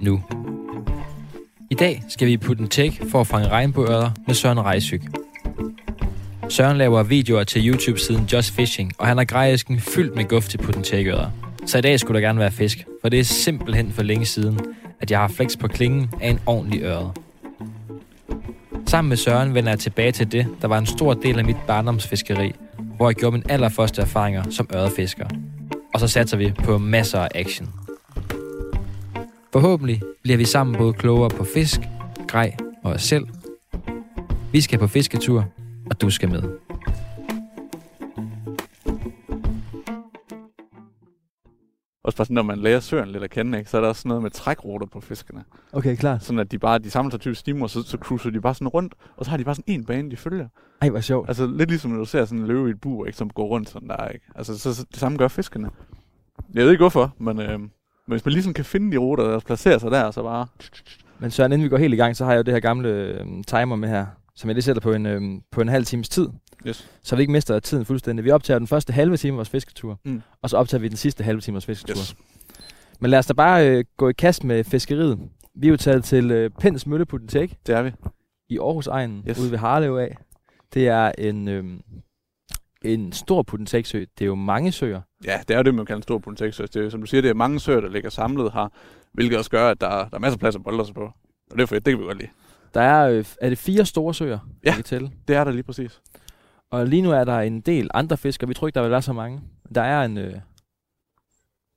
nu. I dag skal vi i putte en tæk for at fange regnbueørder med Søren Rejsyk. Søren laver videoer til YouTube-siden Just Fishing, og han har grejesken fyldt med guft til putten tækørder. Så i dag skulle der gerne være fisk, for det er simpelthen for længe siden, at jeg har flex på klingen af en ordentlig ørde. Sammen med Søren vender jeg tilbage til det, der var en stor del af mit barndomsfiskeri, hvor jeg gjorde mine allerførste erfaringer som ørdefisker. Og så satser vi på masser af action. Forhåbentlig bliver vi sammen både klogere på fisk, grej og os selv. Vi skal på fisketur, og du skal med. Også bare sådan, når man lærer søren lidt at kende, ikke, så er der også sådan noget med trækruter på fiskerne. Okay, klar. Sådan at de bare, de samler sig typisk stimer, så, så cruiser de bare sådan rundt, og så har de bare sådan en bane, de følger. Ej, hvor sjovt. Altså lidt ligesom når du ser sådan en løve i et bur, ikke, som går rundt sådan der, ikke? Altså så, så det samme gør fiskene. Jeg ved ikke hvorfor, men, øh, men hvis man ligesom kan finde de ruter, der placerer sig der, så bare... Men Søren, inden vi går helt i gang, så har jeg jo det her gamle øh, timer med her, som jeg lige sætter på en, øh, på en halv times tid. Yes. Så vi ikke mister tiden fuldstændig. Vi optager den første halve time af vores fisketur, Mm. og så optager vi den sidste halve time af vores fisketur. Yes. Men lad os da bare øh, gå i kast med fiskeriet. Vi er jo taget til øh, Pens Mølle Putentek Det er vi. i Aarhus Egen, Yes. ude ved Harlev af. Det er en, øh, en stor Putenteksø. Det er jo mange søer. Ja, det er jo det, man kalder en stor politik. Det er, jo, som du siger, det er mange søer, der ligger samlet her, hvilket også gør, at der, der er masser af plads at bolde sig på. Og det er fedt, det kan vi godt lide. Der er, øh, er det fire store søer, Ja. kan tælle. Det er der lige præcis. Og lige nu er der en del andre fiskere. Vi tror ikke, der vil være så mange. Der er en... Øh,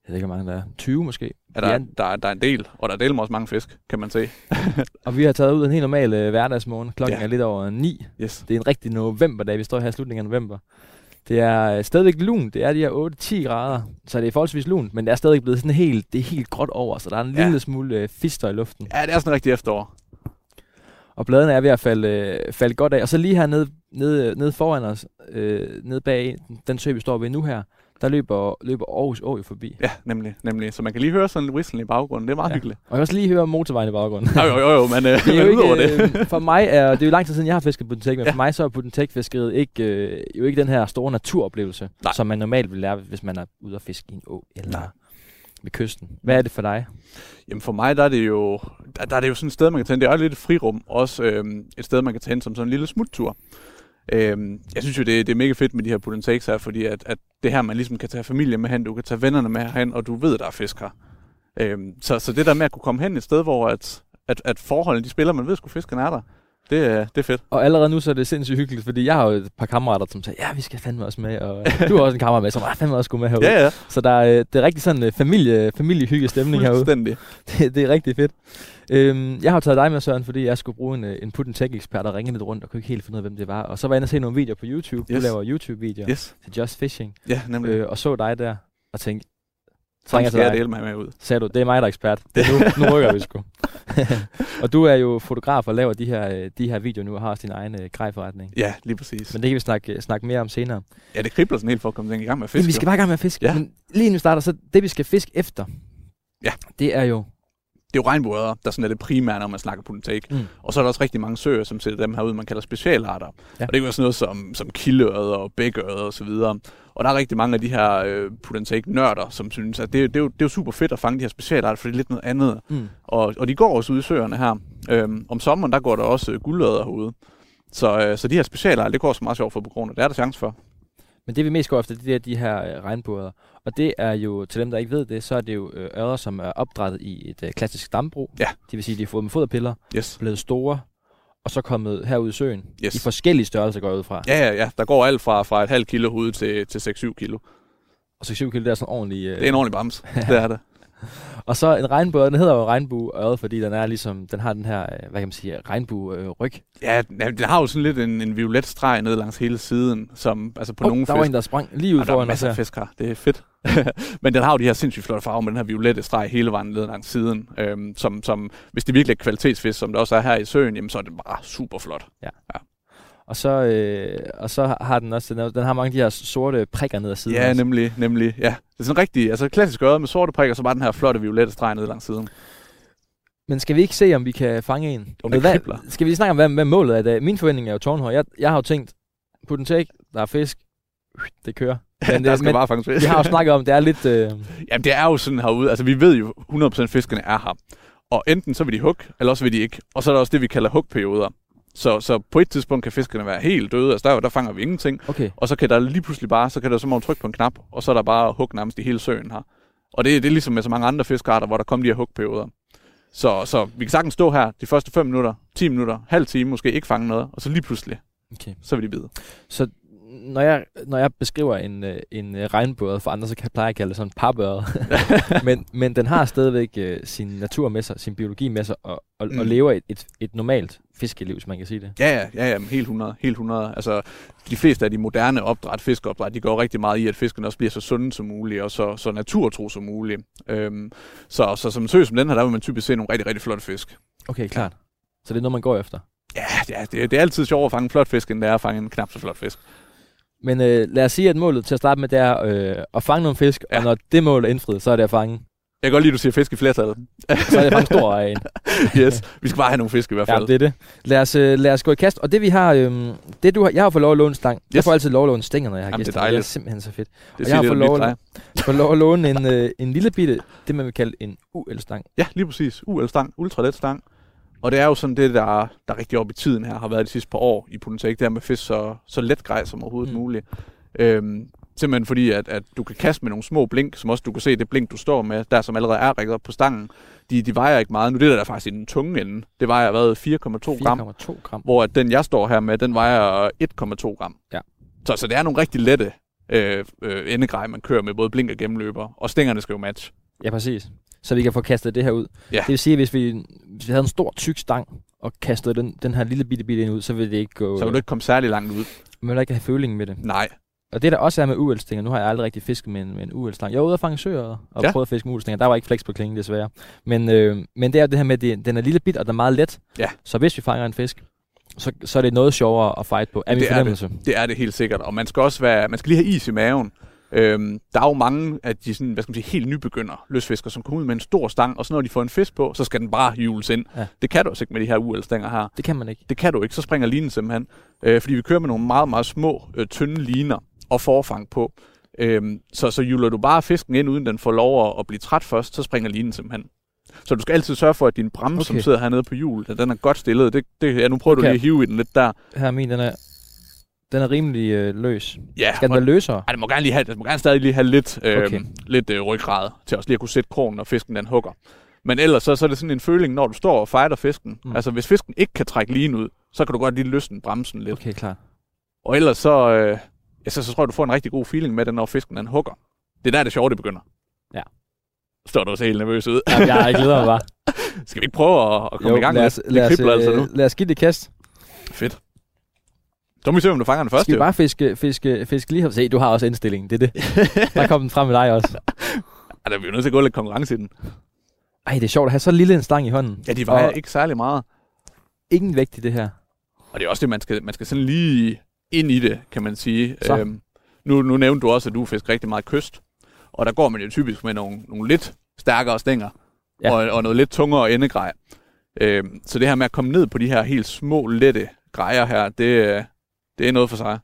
jeg ved ikke, hvor mange der er. 20 måske. Ja, der, Ja. er, der, er, der er en del, og der er del med også mange fisk, kan man se. Og vi har taget ud en helt normal øh, hverdagsmorgen. Klokken Ja. er lidt over 9. Yes. Det er en rigtig novemberdag. Vi står her i slutningen af november. Det er øh, stadigvæk lunt. Det er de her 8-10 grader. Så det er forholdsvis lunt, men det er stadig blevet sådan helt, det er helt gråt over. Så der er en Ja. lille smule øh, fister i luften. Ja, det er sådan rigtig efterår. Og bladene er ved at falde, øh, falde godt af. Og så lige her nede, nede, nede foran os, øh, nede bag den sø, vi står ved nu her, der løber, løber Aarhus Å jo forbi. Ja, nemlig, nemlig. Så man kan lige høre sådan en whistling i baggrunden. Det er meget Ja. hyggeligt. Og jeg kan også lige høre motorvejen i baggrunden. Jo, jo, jo, jo men, øh, Det er jo ikke, det. øh, for mig er, det er jo lang tid siden, jeg har fisket Budentek, men Ja. for mig så er Budentek-fiskeriet ikke, øh, jo ikke den her store naturoplevelse, Nej. som man normalt vil lære, hvis man er ude og fiske i en å eller Nej. ved kysten. Hvad er det for dig? Jamen for mig, der er det jo, der, der er det jo sådan et sted, man kan tage hen. Det er jo lidt et frirum. Også øhm, et sted, man kan tage hen som sådan en lille smuttur. Øhm, jeg synes jo, det, det er mega fedt med de her put and takes her, fordi at, at det her, man ligesom kan tage familie med hen, du kan tage vennerne med hen, og du ved, der er fisk her. Øhm, så, så det der med at kunne komme hen et sted, hvor at, at, at forholdene, de spiller, man ved sgu, fiskerne er der. Det, er- det er fedt. Og allerede nu så er det sindssygt hyggeligt, fordi jeg har jo et par kammerater, som siger, ja, vi skal fandme også med, og du har også en kammerat med, som "Ah, fandme også skulle med herude. Ja, ja. Så der er, øh, det er rigtig sådan en familie, familiehygge stemning herude. Fuldstændig. Det, det er rigtig fedt. Øhm, jeg har taget dig med, Søren, fordi jeg skulle bruge en, øh, en put tech ekspert og ringe lidt rundt og kunne ikke helt finde ud af, hvem det var. Og så var jeg inde og se nogle videoer på YouTube. Yes. Du laver YouTube-videoer Yes. til Just Fishing. Ja, nemlig. Øh, og så dig der og tænkte, skal til dig. mig med ud. sagde du, det er mig, der er ekspert. Det er nu, nu rykker vi sgu. og du er jo fotograf og laver de her, øh, de her videoer nu og har også din egen øh, grejforretning. Ja, lige præcis. Men det kan vi snakke, snakke mere om senere. Ja, det kribler sådan helt for at komme i gang med at fiske. vi skal bare i gang med at fiske. Ja. Men lige vi starter, så det vi skal fiske efter, Ja. det er jo... det er jo regnbuer, der sådan er det primære, når man snakker på take. Mm. Og så er der også rigtig mange søer, som sætter dem her ud, man kalder specialarter. Ja. Og det er jo sådan noget som, som kildeøder og bækøder og så videre. Og der er rigtig mange af de her øh, put and take nørder, som synes, at det, det, er jo, det er jo super fedt at fange de her specialarter, for det er lidt noget andet. Mm. Og, og de går også ud i søerne her. Øhm, om sommeren, der går der også øh, guldøder herude. Så, øh, så de her specialarter, det går så meget sjovt for på grund af. Det er der chance for. Men det vi mest går efter, det er de her øh, regnbuer. Og det er jo, til dem der ikke ved det, så er det jo øh, ørder, som er opdrettet i et øh, klassisk dambrug. Ja. Det vil sige, de er fået med foderpiller, Yes. blevet store, og så kommet herud i søen. Yes. I forskellige størrelser går jeg ud fra. Ja, ja, ja. Der går alt fra, fra et halvt kilo hoved til, til 6-7 kilo. Og så 7 kilo, det er sådan ordentligt... Øh, Det er en ordentlig bams. det er det. Og så en regnbue, den hedder jo regnbueøret, fordi den er ligesom, den har den her, øh, hvad kan man sige, regnbue-ryg. Ja, den, den har jo sådan lidt en, en violet streg ned langs hele siden, som altså på oh, nogle der var fisk... en, der sprang lige ud Ah, der er foran os masser her. af fisk her. Det er fedt. Men den har jo de her sindssygt flotte farver med den her violette streg hele vejen ned langs siden. Øhm, som, som, hvis det virkelig er kvalitetsfisk, som det også er her i søen, jamen, så er det bare super flot. Og så, øh, og så har den også, den, har- den har mange af de her sorte prikker ned ad siden. Ja, også. nemlig, nemlig. Ja. Det er sådan rigtig, altså klassisk øret med sorte prikker, så bare den her flotte violette streg ned langs siden. Men skal vi ikke se, om vi kan fange en? Om det hvad, skal vi lige snakke om, hvad, hvad målet er i dag? Min forventning er jo tårnhøj. Jeg, jeg har jo tænkt, en tæk, der er fisk, det kører. Men, der øh, skal men bare fanges fisk. vi har jo snakket om, det er lidt... Øh, Jamen, det er jo sådan herude. Altså, vi ved jo 100% fiskerne er her. Og enten så vil de hugge, eller også vil de ikke. Og så er der også det, vi kalder hugperioder. Så, så på et tidspunkt kan fiskerne være helt døde. Altså, der, der fanger vi ingenting. okay, Og så kan der lige pludselig bare, så kan der som om trykke på en knap, og så er der bare hug nærmest i hele søen her. Og det, det er ligesom med så mange andre fiskearter, hvor der kommer de her hugperioder. Så, så vi kan sagtens stå her de første 5 minutter, 10 minutter, halv time måske, ikke fange noget, og så lige pludselig, okay. så vil de bide. Så når jeg, når jeg beskriver en, øh, en øh, regnbue for andre, så kan jeg pleje at kalde det sådan en men, men den har stadigvæk øh, sin natur med sig, sin biologi med sig, og, og, mm. og lever et, et, et normalt fiskeliv, hvis man kan sige det. Ja, ja, ja, ja, helt 100, helt 100. Altså, de fleste af de moderne opdræt, fiskeopdræt, de går rigtig meget i, at fiskene også bliver så sunde som muligt, og så, så naturtro som muligt. Øhm, så, så som en sø som den her, der vil man typisk se nogle rigtig, rigtig flotte fisk. Okay, klart. Så det er noget, man går efter. Ja, ja det, det er altid sjovere at fange en flot fisk, end det er at fange en knap så flot fisk. Men øh, lad os sige, at målet til at starte med, det er øh, at fange nogle fisk, ja. Ja. og når det mål er indfriet, så er det at fange, Jeg kan godt lide, at du siger fisk i flertal. så er det fange stor af en. yes, vi skal bare have nogle fisk i hvert Ja, fald. det er det. Lad os, øh, lad os gå i kast. Og det vi har, øh, det du har, jeg har fået lov at låne en stang. Yes. Jeg får altid lov at låne stænger, når jeg har Jamen, det er gæster. Det er dejligt. simpelthen så fedt. det jeg har fået lov at- lov at låne en, øh, en lille bitte, det man vil kalde en UL-stang. Ja, lige præcis. UL-stang, ultralet stang. Og det er jo sådan det, der, der rigtig op i tiden her har været de sidste par år i Pontek, det her med fisk så, så let grej som overhovedet Mm. muligt. Øhm, simpelthen fordi, at, at du kan kaste med nogle små blink, som også du kan se, det blink, du står med, der som allerede er rækket op på stangen, de, de vejer ikke meget. Nu det der er faktisk i den tunge ende, det vejer hvad, 4,2 gram, 4,2 gram. hvor at den, jeg står her med, den vejer 1,2 gram. Ja. Så, så det er nogle rigtig lette øh, øh, endegrej, man kører med, både blink og gennemløber, og stængerne skal jo matche. Ja, præcis. Så vi kan få kastet det her ud. Ja. Det vil sige, at hvis vi, hvis vi havde en stor tyk stang, og kastede den, den her lille bitte bitte ind ud, så ville det ikke gå... Så kan du ikke komme særlig langt ud. Man vil ikke have følingen med det. Nej, Og det der også er med UL-stænger, nu har jeg aldrig rigtig fisket med en, med en UL-stang. Jeg var ude at fange søer og Ja. prøvet at fiske med UL-stænger. Der var ikke flex på klingen, desværre. Men, øh, men det er det her med, at det, den er lille bit, og den er meget let. Ja. Så hvis vi fanger en fisk, så, så er det noget sjovere at fight på, er min Det er fornemmelse. Det er det helt sikkert, og man skal også være, man skal lige have is i maven. Øhm, der er jo mange af de sådan, hvad skal man sige, helt nybegynder løsfiskere, som kommer ud med en stor stang, og så når de får en fisk på, så skal den bare hjules ind. Ja. Det kan du også ikke med de her UL-stænger her. Det kan man ikke. Det kan du ikke, så springer linen simpelthen. Øh, fordi vi kører med nogle meget, meget små, øh, tynde liner og forfang på. Øhm, så, så hjuler du bare fisken ind, uden den får lov at, at blive træt først, så springer linen simpelthen. Så du skal altid sørge for, at din bremse, okay. som sidder hernede på hjulet, at den er godt stillet. Det, det, ja, nu prøver du Okay. lige at hive i den lidt der. Her er min, den er, den er rimelig øh, løs. Ja, Skal den være løsere? Ej, det må gerne, lige have, det må gerne stadig lige have lidt, øh, Okay. lidt øh, ryggrad til også lige at kunne sætte krogen, når fisken den hugger. Men ellers så, så er det sådan en føling, når du står og fighter fisken. Mm. Altså hvis fisken ikke kan trække lige ud, så kan du godt lige løsne bremsen lidt. Okay. Klar. Og ellers så, øh, ja, så, så tror jeg, du får en rigtig god feeling med det, når fisken den hugger. Det er der, det sjove det begynder. Ja. Står du også helt nervøs ud. Jamen, jeg glæder mig bare. Skal vi ikke prøve at, at komme i gang lad med os, det? lad, os, kribler altså nu. øh, lad os give det et kast. Fedt. Så må vi se, om du fanger den første. Skal vi bare fiske, fiske, fiske lige her? Se, du har også indstillingen. Det er det. Der kom den frem med dig også. Ej, der er vi jo nødt til at gå lidt konkurrence i den. Ej, det er sjovt at have så lille en stang i hånden. Ja, de vejer Og- ikke særlig meget. Ingen vægt i det her. Og det er også det, man skal, man skal sådan lige ind i det, kan man sige. Så. Øhm, nu, nu nævnte du også, at du fisker rigtig meget kyst. Og der går man jo typisk med nogle, nogle lidt stærkere stænger. Ja. Ja. Og, og noget lidt tungere endegrej. Øhm, så det her med at komme ned på de her helt små, lette grejer her, det, øh, det er noget for sig.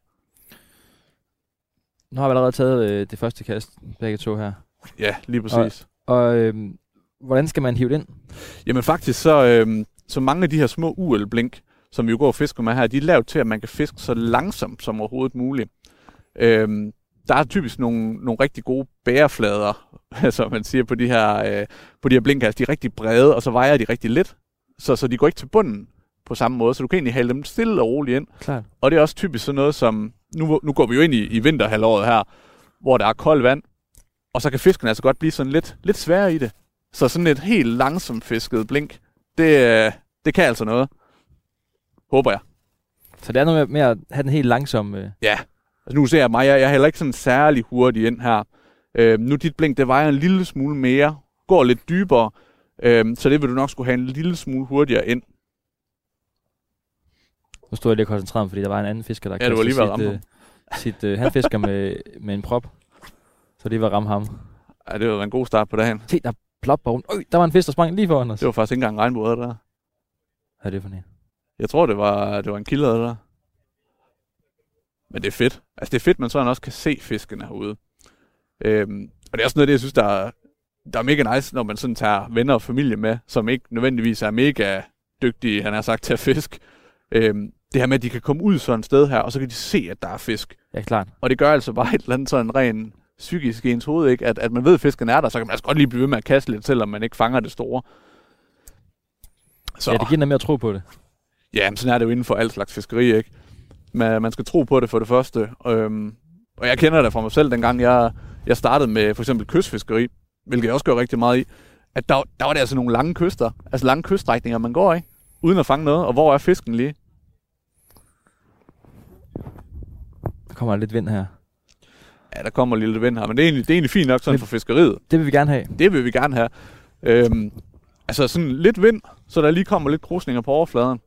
Nu har vi allerede taget øh, det første kast, begge to her. Ja, lige præcis. Og øh, hvordan skal man hive det ind? Jamen faktisk, så, øhm, så mange af de her små UL-blink, som vi jo går og fisker med her, de er lavet til, at man kan fiske så langsomt som overhovedet muligt. Øhm, der er typisk nogle, nogle rigtig gode bæreflader, som man siger på de her, øh, på de her blinkers. De er rigtig brede, og så vejer de rigtig lidt. Så, så de går ikke til bunden på samme måde, så du kan egentlig hale dem stille og roligt ind. Klart. Og det er også typisk sådan noget som, nu, nu går vi jo ind i, i vinterhalvåret her, hvor der er koldt vand, og så kan fiskene altså godt blive sådan lidt, lidt svære i det. Så sådan et helt langsomt fisket blink, det, det kan altså noget. Håber jeg. Så det er noget med, med at have den helt langsomme... Øh, Ja. Altså nu ser jeg mig, jeg, jeg er heller ikke sådan særlig hurtig ind her. Øh, nu dit blink, det vejer en lille smule mere, går lidt dybere, øh, så det vil du nok skulle have en lille smule hurtigere ind. Nu stod jeg lige og koncentrerede mig, fordi der var en anden fisker, der Ja, var lige sit, øh, sit øh, Han fisker med, med en prop. Så lige var ramme ham. Ja, det var en god start på dagen. Se, der plop på Øj, der var en fisk, der sprang lige foran os. Det var faktisk ikke engang regnbuet der. Hvad er det for en? Jeg tror, det var, det var en kilder der. Men det er fedt. Altså, det er fedt, man sådan også kan se fiskene herude. Øhm, og det er også noget af det, jeg synes, der er, der er mega nice, når man sådan tager venner og familie med, som ikke nødvendigvis er mega dygtige, han har sagt, til at fisk. Øhm, det her med, at de kan komme ud sådan et sted her, og så kan de se, at der er fisk. Ja, klart. Og det gør altså bare et eller andet sådan ren psykisk i ens hoved, ikke? At, at man ved, at fisken er der, så kan man altså godt lige blive ved med at kaste lidt, selvom man ikke fanger det store. Så. Ja, det giver noget mere at tro på det. Ja, men sådan er det jo inden for alt slags fiskeri, ikke? Man, man skal tro på det for det første. Øhm, og jeg kender det fra mig selv, dengang jeg, jeg startede med for eksempel kystfiskeri, hvilket jeg også gør rigtig meget i, at der, der var det altså nogle lange kyster, altså lange kyststrækninger, man går i, uden at fange noget. Og hvor er fisken lige? Der kommer lidt vind her. Ja, der kommer lidt vind her, men det er egentlig, det er egentlig fint nok sådan Men- for fiskeriet. Det vil vi gerne have. Det vil vi gerne have. Øhm, altså sådan lidt vind, så der lige kommer lidt krusninger på overfladen.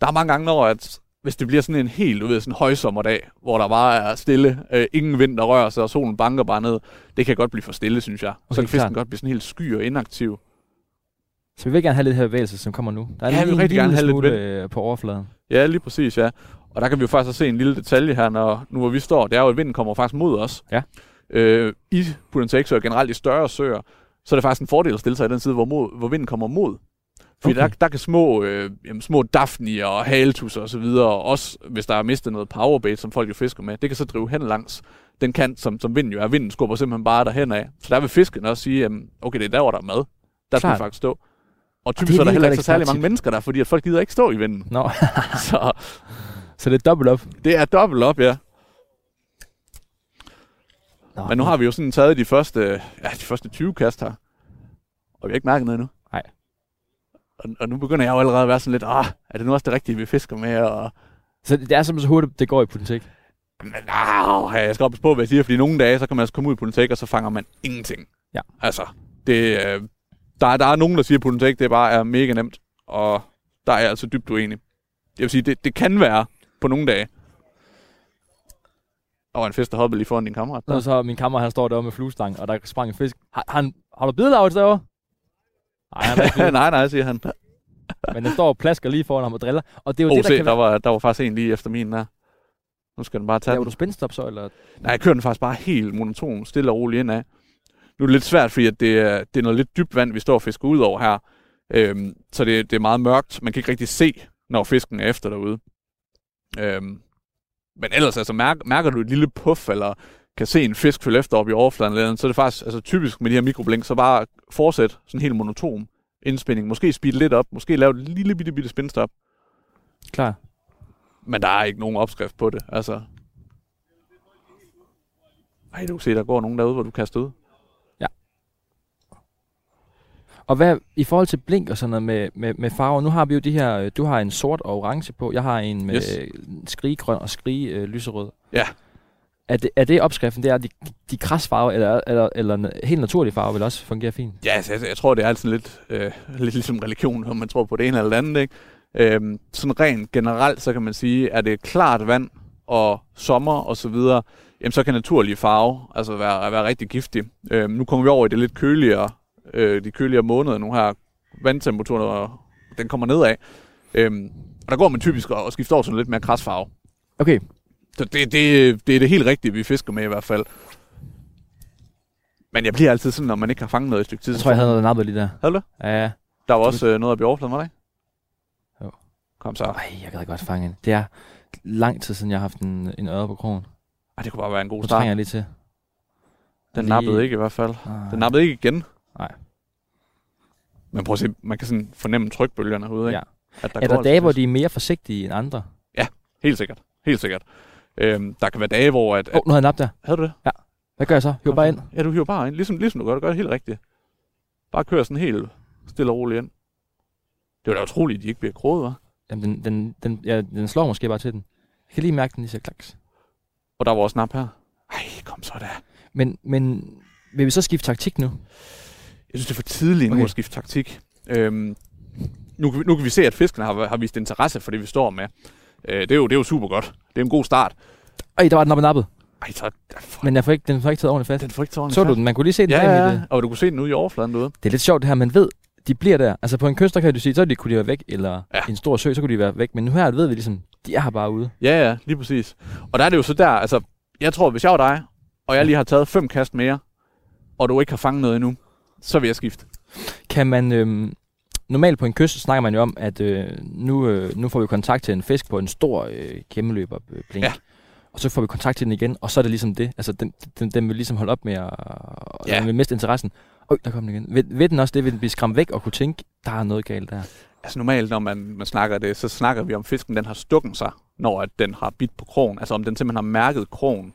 Der er mange gange, når at, hvis det bliver sådan en helt, du ved, sådan højsommerdag, hvor der bare er stille, øh, ingen vind, der rører sig, og solen banker bare ned, det kan godt blive for stille, synes jeg. Okay, så kan fisken klart. godt blive sådan helt sky og inaktiv. Så vi vil gerne have lidt her bevægelse, som kommer nu. Der er Ja, vi vil lige rigtig gerne lille have lidt smule, øh, på overfladen. Ja, lige præcis, ja. Og der kan vi jo faktisk også se en lille detalje her, når, nu hvor vi står, det er jo, at vinden kommer faktisk mod os. Ja. Øh, I Pudentæksøer, generelt i større søer, så er det faktisk en fordel at stille sig i den side, hvor, mod, hvor vinden kommer mod. Fordi Okay. der, der kan små, øh, jamen, små daphnier og haletusser og så videre, og også hvis der er mistet noget powerbait, som folk jo fisker med, det kan så drive hen langs den kant, som, som vinden jo er. Vinden skubber simpelthen bare derhen af. Så der vil fisken også sige, jamen, okay, det er der, hvor der er mad. Der skal vi faktisk stå. Og er typisk er der heller ikke så særlig mange mennesker der, fordi at folk gider ikke stå i vinden. Nå, Så så det er dobbelt op. det er dobbelt op, ja. Nå, Men nu har vi jo sådan taget de første, ja, de første 20 kast her. Og vi har ikke mærket noget endnu. Nej. Og, og nu begynder jeg jo allerede at være sådan lidt, ah, er det nu også det rigtige, vi fisker med? Og, Så det er simpelthen så hurtigt, det går i politik. men, ah, jeg skal op på, hvad jeg siger, fordi nogle dage, så kan man altså komme ud i politik, og så fanger man ingenting. Ja. Altså, det, øh, der, er- der er nogen, der siger, at politik, det bare er mega nemt. Og der er jeg altså dybt uenig. Jeg vil sige, det, det kan være på nogle dage. Og en fisk, der hoppede lige foran din kammerat. Nå, så min kammerat, han står derovre med fluestang, og der sprang en fisk. Har, han, har du bidelavt derovre? Nej, han nej, nej, siger han. men den står og plasker lige foran ham og driller. Og det er jo Oh, det, der se, kan der var, der var faktisk en lige efter min der. Nu skal den bare tage Laver den. du spændstop så, eller? Nej, jeg kører den faktisk bare helt monoton, stille og roligt indad. Nu er det lidt svært, fordi at det, er, det er noget lidt dybt vand, vi står og fisker ud over her. Øhm, så det, det er meget mørkt. Man kan ikke rigtig se, når fisken er efter derude. Øhm, men ellers, altså, mærker, mærker du et lille puff, eller kan se en fisk følge efter op i overfladen, eller andet, så er det faktisk altså, typisk med de her mikroblink, så bare fortsæt sådan helt monoton indspænding. Måske speed lidt op, måske lave et lille bitte, bitte spinstop. Klar. Men der er ikke nogen opskrift på det, altså. Ej, du kan se, der går nogen derude, hvor du kaster ud. Og hvad i forhold til blink og sådan noget med, med, med farver, nu har vi jo de her, øh, du har en sort og orange på, jeg har en med Yes. yes. skrigegrøn og skrige øh, lyserød. Ja. Er det, er det opskriften, det er de, de krasfarver, eller, eller, eller helt naturlige farver vil også fungere fint? Ja, altså, jeg, jeg tror, det er altid lidt, øh, lidt ligesom religion, om man tror på det ene eller det andet. Ikke? Øhm, sådan rent generelt, så kan man sige, at det er klart vand og sommer og så videre, jamen så kan naturlige farve altså være, være rigtig giftig. Øhm, nu kommer vi over i det lidt køligere, øh, de køligere måneder nu her. Vandtemperaturen og den kommer nedad. Øhm, og der går man typisk og og skifter over til lidt mere krasfarve. Okay, Så det, det, det er det helt rigtige, vi fisker med i hvert fald. Men jeg bliver altid sådan, når man ikke har fanget noget i et stykke tid. jeg tror, jeg havde noget nappet lige der. Havde du det? Ja, ja. Der var også øh, noget af i overfladen, var der ikke? Jo. Kom så. Ej, jeg gad godt fange en. Det er lang tid siden, jeg har haft en, en øre på krogen. Ej, det kunne bare være en god start. trænger jeg lige til. Den lige- nappede ikke i hvert fald. Ah. Den nappede ikke igen. Men prøv at se, man kan sådan fornemme trykbølgerne herude, ikke? Ja. At der er der dage, altså hvor fisk. de er mere forsigtige end andre? Helt sikkert. Helt sikkert. Øhm, der kan være dage, hvor... At, Åh, oh, nu har jeg der. Havde du det? Hvad gør jeg så? Hiv bare ind. Ja, du hiver bare ind. Ligesom, ligesom du gør. Du gør det helt rigtigt. Bare kører sådan helt stille og roligt ind. Det var da utroligt, at de ikke bliver kroget, hva'? Jamen, den, den, den, ja, den slår måske bare til den. Jeg kan lige mærke, den lige siger klaks. Og der var også snap her. Ej, kom så da. Men, men vil vi så skifte taktik nu? Jeg synes, det er for tidligt nu Okay. at skifte taktik. Øhm, nu, kan vi, nu kan vi se, at fiskerne har, har vist interesse for det, vi står med. Øh, det, er jo, det er jo super godt. Det er en god start. Ej, der var den oppe nappet. Ej, så... For, Men jeg får ikke, den får ikke taget ordentligt fast. den får ikke taget Så du den? Man kunne lige se den Ja, ja, øh, og du kunne se den ude i overfladen derude. Det er lidt sjovt det her, man ved, de bliver der. Altså på en kyst, der kan du sige, så de, kunne de være væk, eller Ja. ja. en stor sø, så kunne de være væk. Men nu her ved vi ligesom, de er her bare ude. Ja, ja, lige præcis. Og der er det jo så der, altså, jeg tror, hvis jeg var dig, og jeg lige har taget fem kast mere, og du ikke har fanget noget endnu, så vil jeg skifte. Kan man... Øhm, normalt på en kyst snakker man jo om, at øh, nu, øh, nu får vi kontakt til en fisk på en stor øh, kæmmeløber øh, blink. Ja. Og så får vi kontakt til den igen, og så er det ligesom det. Altså, den, den, den vil ligesom holde op med at... Ja. Den vil miste interessen. Øj, der kom den igen. Ved, ved den også det, vil den blive skræmt væk og kunne tænke, der er noget galt der. Altså normalt, når man, man snakker det, så snakker vi om fisken, den har stukken sig, når at den har bidt på krogen. Altså om den simpelthen har mærket krogen.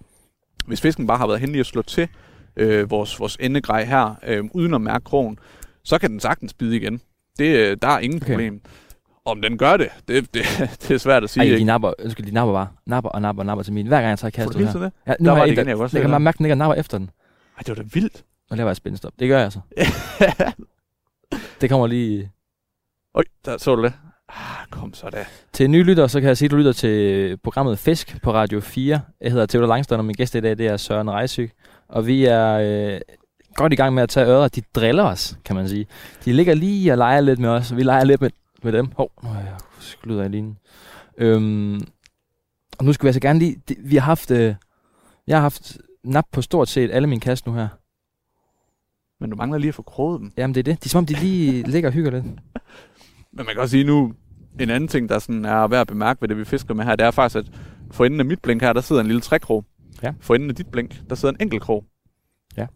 Hvis fisken bare har været heldig at slå til øh, vores, vores endegrej her, øh, uden at mærke krogen, så kan den sagtens bide igen. Det, øh, der er ingen Okay. problem. Om den gør det, det, det, det er svært at sige. Ej, de ikke? napper, undskyld, de napper bare. Napper og napper og napper til min. Hver gang jeg tager kastet her. det? Ja, nu Der har var jeg igen, jeg jeg se kan bare mærke, at den ikke napper efter den. Ej, det var da vildt. Og laver jeg spændestop. Det gør jeg altså. det kommer lige... Øj, der så du det. Ah, kom så da. Til nye lytter, så kan jeg sige, at du lytter til programmet Fisk på Radio 4. Jeg hedder Theodor Langstrøm, og min gæst i dag det er Søren Rejsyg. Og vi er øh, godt i gang med at tage ører. De driller os, kan man sige. De ligger lige og leger lidt med os, og vi leger lidt med, med dem. Hov, nu jeg sklyder i linjen. Øhm, og nu skal vi altså gerne lige... Det, vi har haft... Øh, jeg har haft nap på stort set alle mine kast nu her. Men du mangler lige at få kroget dem. Jamen det er det. Det er som om, de lige ligger og hygger lidt. Men man kan også sige nu, en anden ting, der sådan er værd at bemærke ved det, vi fisker med her, det er faktisk, at for enden af mit blink her, der sidder en lille trækrog. Ja. For enden af dit blink, der sidder en enkelt krog. Ja.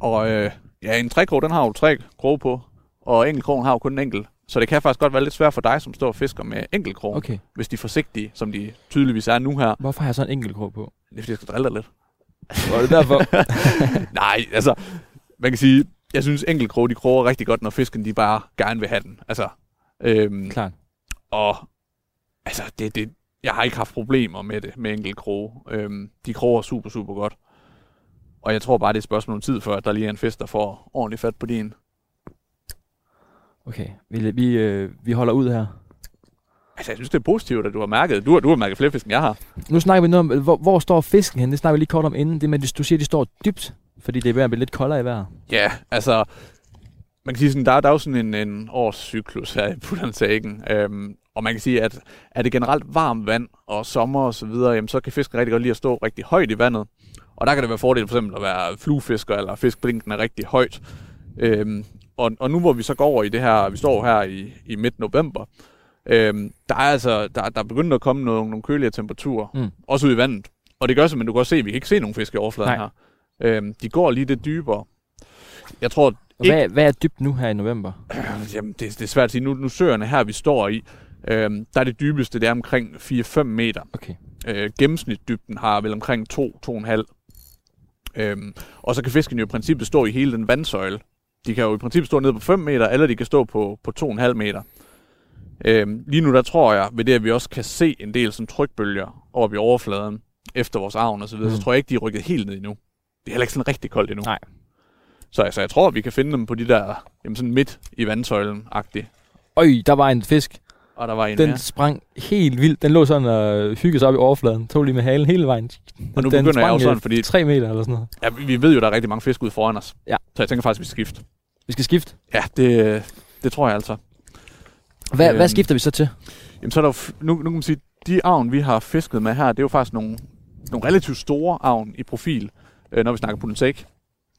Og øh, ja, en trækrog, den har jo tre kroge på, og enkeltkrogen har jo kun en enkelt. Så det kan faktisk godt være lidt svært for dig, som står og fisker med enkeltkrog, okay. Hvis de er forsigtige, som de tydeligvis er nu her. Hvorfor har jeg så en enkelt krog på? Det er fordi, jeg skal drille dig lidt. Var det derfor? Nej, altså, man kan sige, jeg synes enkeltkrog, de kroger rigtig godt, når fisken de bare gerne vil have den. Altså, øhm, Klart. Og altså, det, det, jeg har ikke haft problemer med det, med enkelt kroge. Øhm, de kroger super, super godt. Og jeg tror bare, det er et spørgsmål om tid, før at der lige er en fisk, der får ordentligt fat på din. Okay, vi, vi, øh, vi holder ud her. Altså, jeg synes, det er positivt, at du har mærket. Du har, du har mærket flere fisk, end jeg har. Nu snakker vi noget om, hvor, hvor står fisken hen? Det snakker vi lige kort om inden. Det med, at du siger, at de står dybt, fordi det er ved at blive lidt koldere i vejret. Ja, altså, man kan sige sådan, der, er- der er jo sådan en, en årscyklus her i Putternsagen. Øhm, og man kan sige, at er det generelt varmt vand og sommer og så videre, jamen, så kan fisken rigtig godt lide at stå rigtig højt i vandet. Og der kan det være fordel for eksempel at være fluefisker eller fiskblinken er rigtig højt. Øhm, og, og nu hvor vi så går over i det her, vi står her i, i midt november, øhm, der er altså, der, der er begyndt at komme nogle, nogle køligere temperaturer, Mm. også ude i vandet. Og det gør simpelthen, du kan også se, at vi kan ikke se nogen fisk i overfladen Nej. her. Øhm, de går lige lidt dybere. Jeg tror, Og hvad, hvad er dybt nu her i november? Jamen, det, det er svært at sige. Nu, nu søerne her, vi står i, øhm, der er det dybeste, det er omkring 4-5 meter. Okay. Øh, gennemsnitdybden har vel omkring 2-2,5. Øhm, og så kan fisken jo i princippet stå i hele den vandsøjle. De kan jo i princippet stå nede på 5 meter, eller de kan stå på, på 2,5 meter. Øhm, lige nu der tror jeg, ved det at vi også kan se en del sådan trykbølger over i overfladen, efter vores arven og så videre, mm. Så tror jeg ikke, de er rykket helt ned endnu. Det er heller ikke sådan rigtig koldt endnu. Nej. Så altså, jeg tror, vi kan finde dem på de der, jamen sådan midt i vandsøjlen-agtigt. Øj, der var en fisk. Og der var en Den mere. sprang helt vildt. Den lå sådan og hyggede sig op i overfladen. Tog lige med halen hele vejen. Og nu den begynder jeg jo sprang, sådan, øh, fordi 3 meter eller sådan noget. ja, vi- ved jo, der er rigtig mange fisk ude foran os. Ja. Så jeg tænker faktisk, vi skal skifte. Vi skal skifte. Ja, det, det tror jeg altså. Hvad, Øhm. hvad skifter vi så til? Jamen, så er der jo, nu, nu kan man sige, de avn, vi har fisket med her, det er jo faktisk nogle, nogle relativt store avn i profil, øh, når vi snakker puttentake.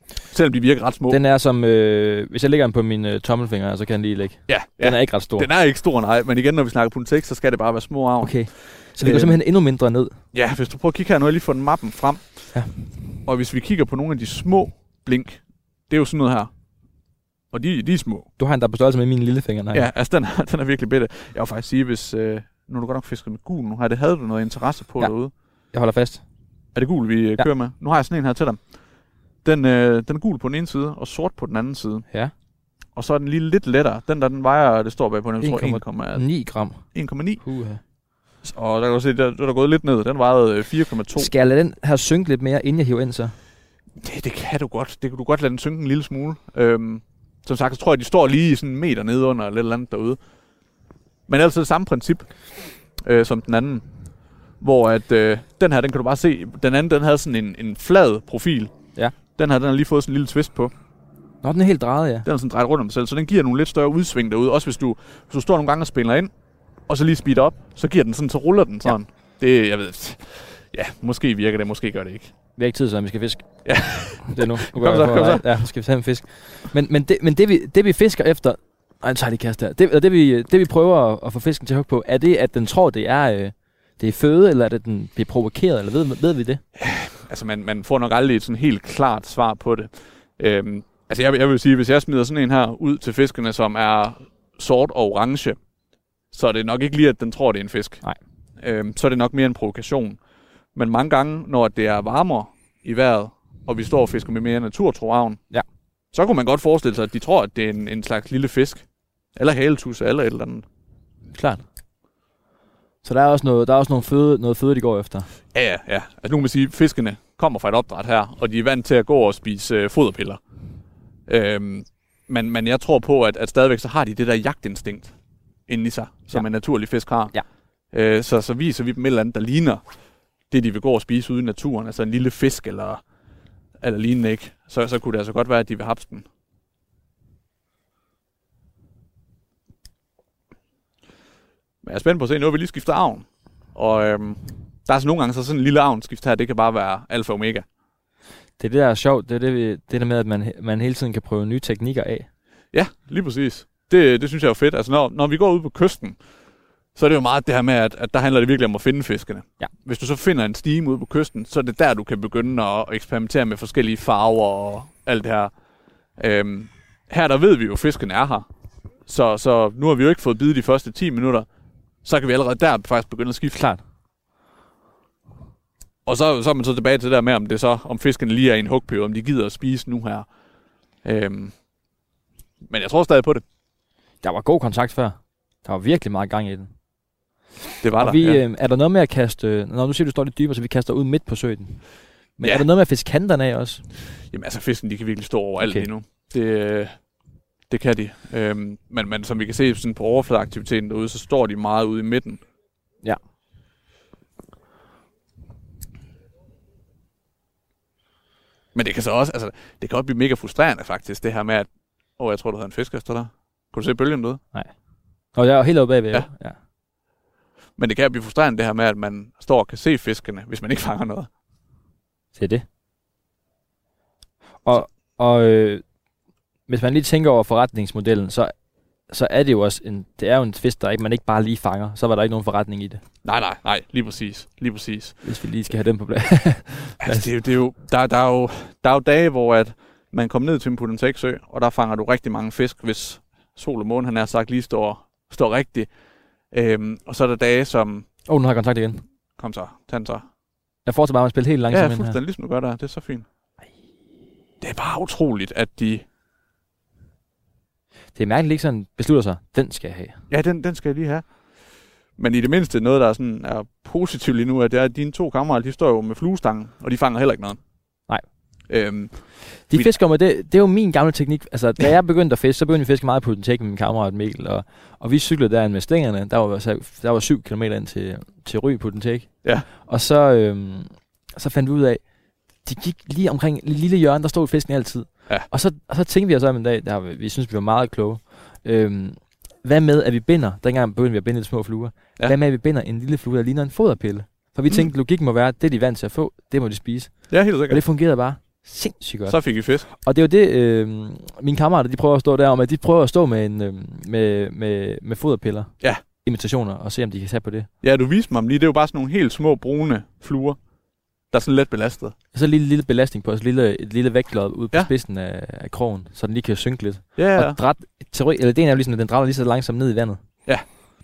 Selvom de virker ret små. Den er som, øh, hvis jeg lægger den på min øh, tommelfinger, så kan den lige ligge. ja, ja. Den er ikke ret stor. den er ikke stor, nej. Men igen, når vi snakker puttentake, så skal det bare være små avn. Okay. Så vi går Øhm. simpelthen endnu mindre ned. Ja, hvis du prøver at kigge her, nu har jeg lige fået mappen frem. Ja. Og hvis vi kigger på nogle af de små blink, det er jo sådan noget her. Og de, de er små. Du har en, der er på størrelse med mine lillefinger. Nej. Ja, altså den, er- den er virkelig bitte. Jeg vil faktisk sige, hvis... Øh, nu er du godt nok fisket med gul nu her. Det havde du noget interesse på Ja. ja. derude. Jeg holder fast. Er det gul, vi øh, Ja. kører med? Nu har jeg sådan en her til dig. Den, øh, den er gul på den ene side, og sort på den anden side. Ja. og så er den lige lidt lettere. Den der, den vejer, det står bag på den, jeg tror 9 gram. 1,9. Puha. Og der kan du se, der, der er der gået lidt ned. Den vejede øh, 4,2. Skal jeg lade den her synke lidt mere, inden jeg hiver ind så? Det, det kan du godt. Det kan du godt lade den synke en lille smule. Øhm, som sagt, så tror jeg, de står lige sådan en meter nede under eller eller andet derude. Men er det samme princip øh, som den anden. Hvor at øh, den her, den kan du bare se, den anden, den havde sådan en, en flad profil. Ja. Den her, den har lige fået sådan en lille twist på. Nå, den er helt drejet, ja. Den er sådan drejet rundt om sig selv, så den giver nogle lidt større udsving derude. Også hvis du, hvis du står nogle gange og spiller ind, og så lige speeder op, så giver den sådan, så ruller den sådan. Ja. Det, jeg ved, ja, måske virker det, måske gør det ikke. Vi har ikke tid, så vi skal fiske. Ja. Det er nu. nu Kom så, kom så. Ja, nu skal vi tage en fisk. Men, men, det, men det, vi, det, vi fisker efter... Ej, nu tager lige kast der. Det, det, vi, det, vi prøver at, at få fisken til at hugge på, er det, at den tror, det er, øh, det er føde, eller er det, den bliver provokeret, eller ved, ved vi det? Altså, man, man får nok aldrig et sådan helt klart svar på det. Øhm, altså, jeg, jeg vil sige, hvis jeg smider sådan en her ud til fiskerne, som er sort og orange, så er det nok ikke lige, at den tror, det er en fisk. Nej. Øhm, så er det nok mere en provokation. Men mange gange, når det er varmere i vejret, og vi står og fisker med mere naturtro avn, Ja. så kunne man godt forestille sig, at de tror, at det er en, en slags lille fisk. Eller haletusse, eller et eller andet. Klart. Så der er også noget, der er også noget føde, noget føde, de går efter. Ja, ja, ja. Altså nu kan man sige, at fiskene kommer fra et opdræt her, og de er vant til at gå og spise øh, foderpiller. Øhm, men, men jeg tror på, at, at stadigvæk så har de det der jagtinstinkt inde i sig, som Ja. en naturlig fisk har. Ja. Øh, så, så viser vi dem et eller andet, der ligner det, de vil gå og spise ude i naturen. Altså en lille fisk eller, eller lignende ikke. Så, så kunne det altså godt være, at de vil hapse den. Jeg er spændt på at se, nu har vi lige skiftet avn. Og øhm, der er så nogle gange, så sådan en lille avnskift her, det kan bare være alfa og omega. Det er det, der er sjovt. Det er det, det der med, at man, man hele tiden kan prøve nye teknikker af. Ja, lige præcis. Det, det synes jeg er fedt. Altså, når, når vi går ud på kysten, så er det jo meget det her med, at, at der handler det virkelig om at finde fiskene. Ja. Hvis du så finder en stime ude på kysten, så er det der, du kan begynde at eksperimentere med forskellige farver og alt det her. Øhm, her der ved vi jo, at fiskene er her. Så, så nu har vi jo ikke fået bid de første 10 minutter. Så kan vi allerede der faktisk begynde at skifte. Klart. Og så, så er man så tilbage til det der med, om det så, om fiskene lige er i en hugperiode, om de gider at spise nu her. Øhm, men jeg tror stadig på det. Der var god kontakt før. Der var virkelig meget gang i den. Det var og der. vi, ja. øh, er der noget med at kaste... Når du siger, du står lidt dybere, så vi kaster ud midt på søen. Men Ja. er der noget med at fiske kanterne af også? Jamen altså, fisken de kan virkelig stå overalt Okay. okay. lige nu. Det, øh, det kan de. Øhm, men, men som vi kan se sådan på overfladeaktiviteten derude, så står de meget ude i midten. Ja. Men det kan så også, altså, det kan også blive mega frustrerende faktisk, det her med, at, åh, jeg tror, du havde en fisk efter dig. Kunne du se bølgen derude? Og jeg er helt oppe bagved. Ja. ja. Men det kan blive frustrerende det her med, at man står og kan se fiskene, hvis man ikke fanger noget. Det er det. Og, og øh, hvis man lige tænker over forretningsmodellen, så, så er det jo også en, det er jo en fisk, der ikke, man ikke bare lige fanger. Så var der ikke nogen forretning i det, Nej, nej, nej, lige præcis. Lige præcis. hvis vi lige skal have den på plads. Altså, det er jo, det er jo, der, der, er jo, der er jo dage, hvor at man kommer ned til en Pudenseksø, og der fanger du rigtig mange fisk, hvis sol og måne, han er sagt, lige står, står rigtigt. Øhm, og så er der dage, som... Åh, oh, nu har jeg kontakt igen. Kom så, tag den så. Jeg fortsætter bare med at spille helt Ja, langsomt ja ind her. fuldstændig ligesom du gør der. Det er så fint. Det er bare utroligt, at de... Det er mærkeligt, ikke sådan beslutter sig, den skal jeg have. Ja, den, den skal jeg lige have. Men i det mindste noget, der er, sådan, er positivt lige nu, er, det er, at dine to kammerater, de står jo med fluestangen, og de fanger heller ikke noget. Nej. Øhm, De fisker med det, det er jo min gamle teknik. Altså, da jeg begyndte at fiske, så begyndte vi at fiske meget på den med min kammerat Mikkel, og, og vi cyklede derind med stængerne. Der var, der var syv kilometer ind til, til Ry på den Ja. Og så, øhm, så fandt vi ud af, de gik lige omkring et lille hjørne, der stod fisken altid. Ja. Og, så, og så tænkte vi os om en dag, der, vi, vi synes, vi var meget kloge. Øhm, hvad med, at vi binder, dengang begyndte vi at binde de små fluer, Ja. hvad med, at vi binder en lille flue, der ligner en foderpille? For vi Mm. tænkte, logikken må være, at det de er vant til at få, det må de spise. ja, helt Og sikkert. det fungerede bare sindssygt godt. Så fik I fisk. Og det er jo det, øh, mine kammerater, de prøver at stå der om, at de prøver at stå med, en, øh, med, med, med foderpiller. Ja. Imitationer, og se, om de kan tage på det. Ja, du viste mig dem lige. Det er jo bare sådan nogle helt små brune fluer, der er sådan let belastet. Så en lille, lille belastning på, så lille, et lille vægtlod ude på Ja. spidsen af, af krogen, så den lige kan synke lidt. Ja, Ja. Og dræt, teori, eller det er jo ligesom, at den drætter lige så langsomt ned i vandet. Ja,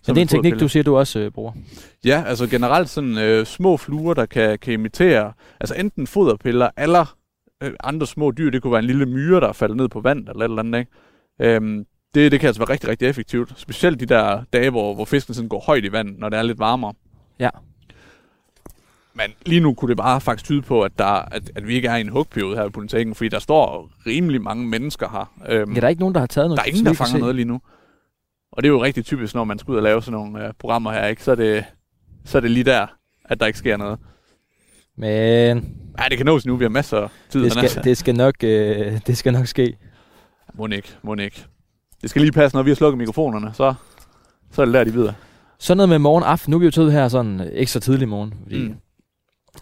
Men det er en teknik, du siger, du også øh, bruger. Ja, altså generelt sådan øh, små fluer, der kan, kan imitere, altså enten foderpiller eller øh, andre små dyr. Det kunne være en lille myre, der er faldet ned på vand eller et eller andet, ikke? Øhm, det, det kan altså være rigtig, rigtig effektivt. Specielt de der dage, hvor, hvor fisken sådan går højt i vand, når det er lidt varmere. Ja. Men lige nu kunne det bare faktisk tyde på, at, der, at, at vi ikke er i en hugperiode her på Politikken, fordi der står rimelig mange mennesker her. Øhm, Ja, der er ikke nogen, der har taget noget. der er ingen, der fanger noget lige nu. Og det er jo rigtig typisk, når man skal ud og lave sådan nogle øh, programmer her, ikke? Så, er det, så er det lige der, at der ikke sker noget. Men Ja, det kan nås nu, vi har masser af tid. det skal, det skal, nok, øh, det skal nok ske. Må ikke, må ikke. Det skal lige passe, når vi har slukket mikrofonerne, så, så er det der, de videre. Så noget med morgen aften. Nu er vi jo taget her sådan øh, ekstra tidlig morgen, fordi Mm.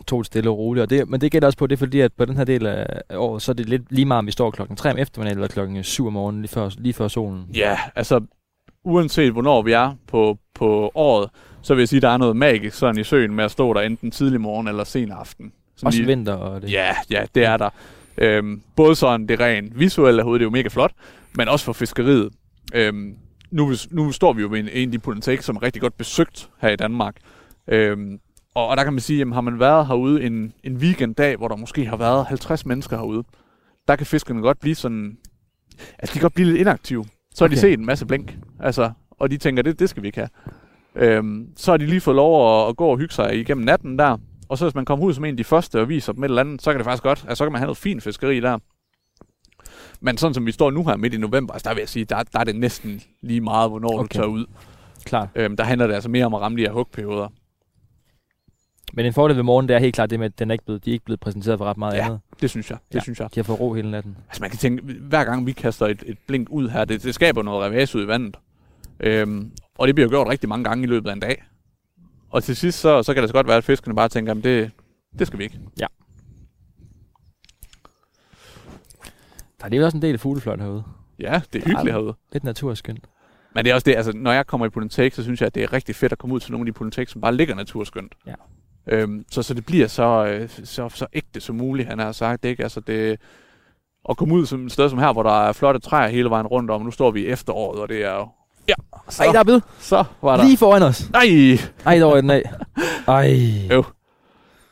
Tog det stille og roligt. Og det, men det gælder også på, det fordi, at på den her del af af året, så er det lidt lige meget, om vi står klokken 3 om eftermiddagen eller klokken 7 om morgenen, lige før, lige før solen. Ja, altså, uanset hvornår vi er på, på året, så vil jeg sige, at der er noget magisk sådan i søen med at stå der enten tidlig morgen eller sen aften. Sådan Også lige- vinter og det. Ja, ja, det er der. Øhm, både sådan det rent visuelle herude, det er jo mega flot, men også for fiskeriet. Øhm, nu, nu står vi jo ved en, en af de politik, som er rigtig godt besøgt her i Danmark. Øhm, og, og der kan man sige, jamen, har man været herude en, en weekenddag, hvor der måske har været 50 mennesker herude, der kan fiskerne godt blive sådan... Altså, de kan godt blive lidt inaktive. Så har de Okay. set en masse blink, altså, og de tænker, det, det skal vi ikke have. Øhm, så har de lige fået lov at, at gå og hygge sig igennem natten der, og så hvis man kommer ud som en af de første og viser dem et eller andet, så kan det faktisk godt, altså så kan man have noget fint fiskeri der. Men sådan som vi står nu her midt i november, altså der vil jeg sige, der, der er det næsten lige meget, hvornår. Okay. du tager ud. Klart. Øhm, der handler det altså mere om at ramme de her hugperioder. Men en fordel ved morgen, det er helt klart det med, at den er ikke blevet, de er ikke blevet præsenteret for ret meget Ja, andet. Det synes jeg, det Ja. synes jeg. De har fået ro hele natten. Altså man kan tænke, hver gang vi kaster et, et blink ud her, det, det skaber noget revage ud i vandet. Øhm, og det bliver jo gjort rigtig mange gange i løbet af en dag. Og til sidst, så, så kan det så godt være, at fiskerne bare tænker, at det, det skal vi ikke. Der er lige også en del fuglefløjt herude. Ja, det er hyggeligt herude. Lidt naturskønt. Men det er også det, altså når jeg kommer i Polytek, så synes jeg, at det er rigtig fedt at komme ud til nogle af de Polytek, som bare ligger naturskønt. Ja. Øhm, så, så det bliver så, øh, så, så ægte som muligt, han har sagt. Ikke? Altså det, at komme ud som et sted som her, hvor der er flotte træer hele vejen rundt om. Nu står vi i efteråret, og det er jo... Ja, så, Ej, der er bid. så var der... Lige foran os. Nej! Ej, der var den af. Ej. Jo.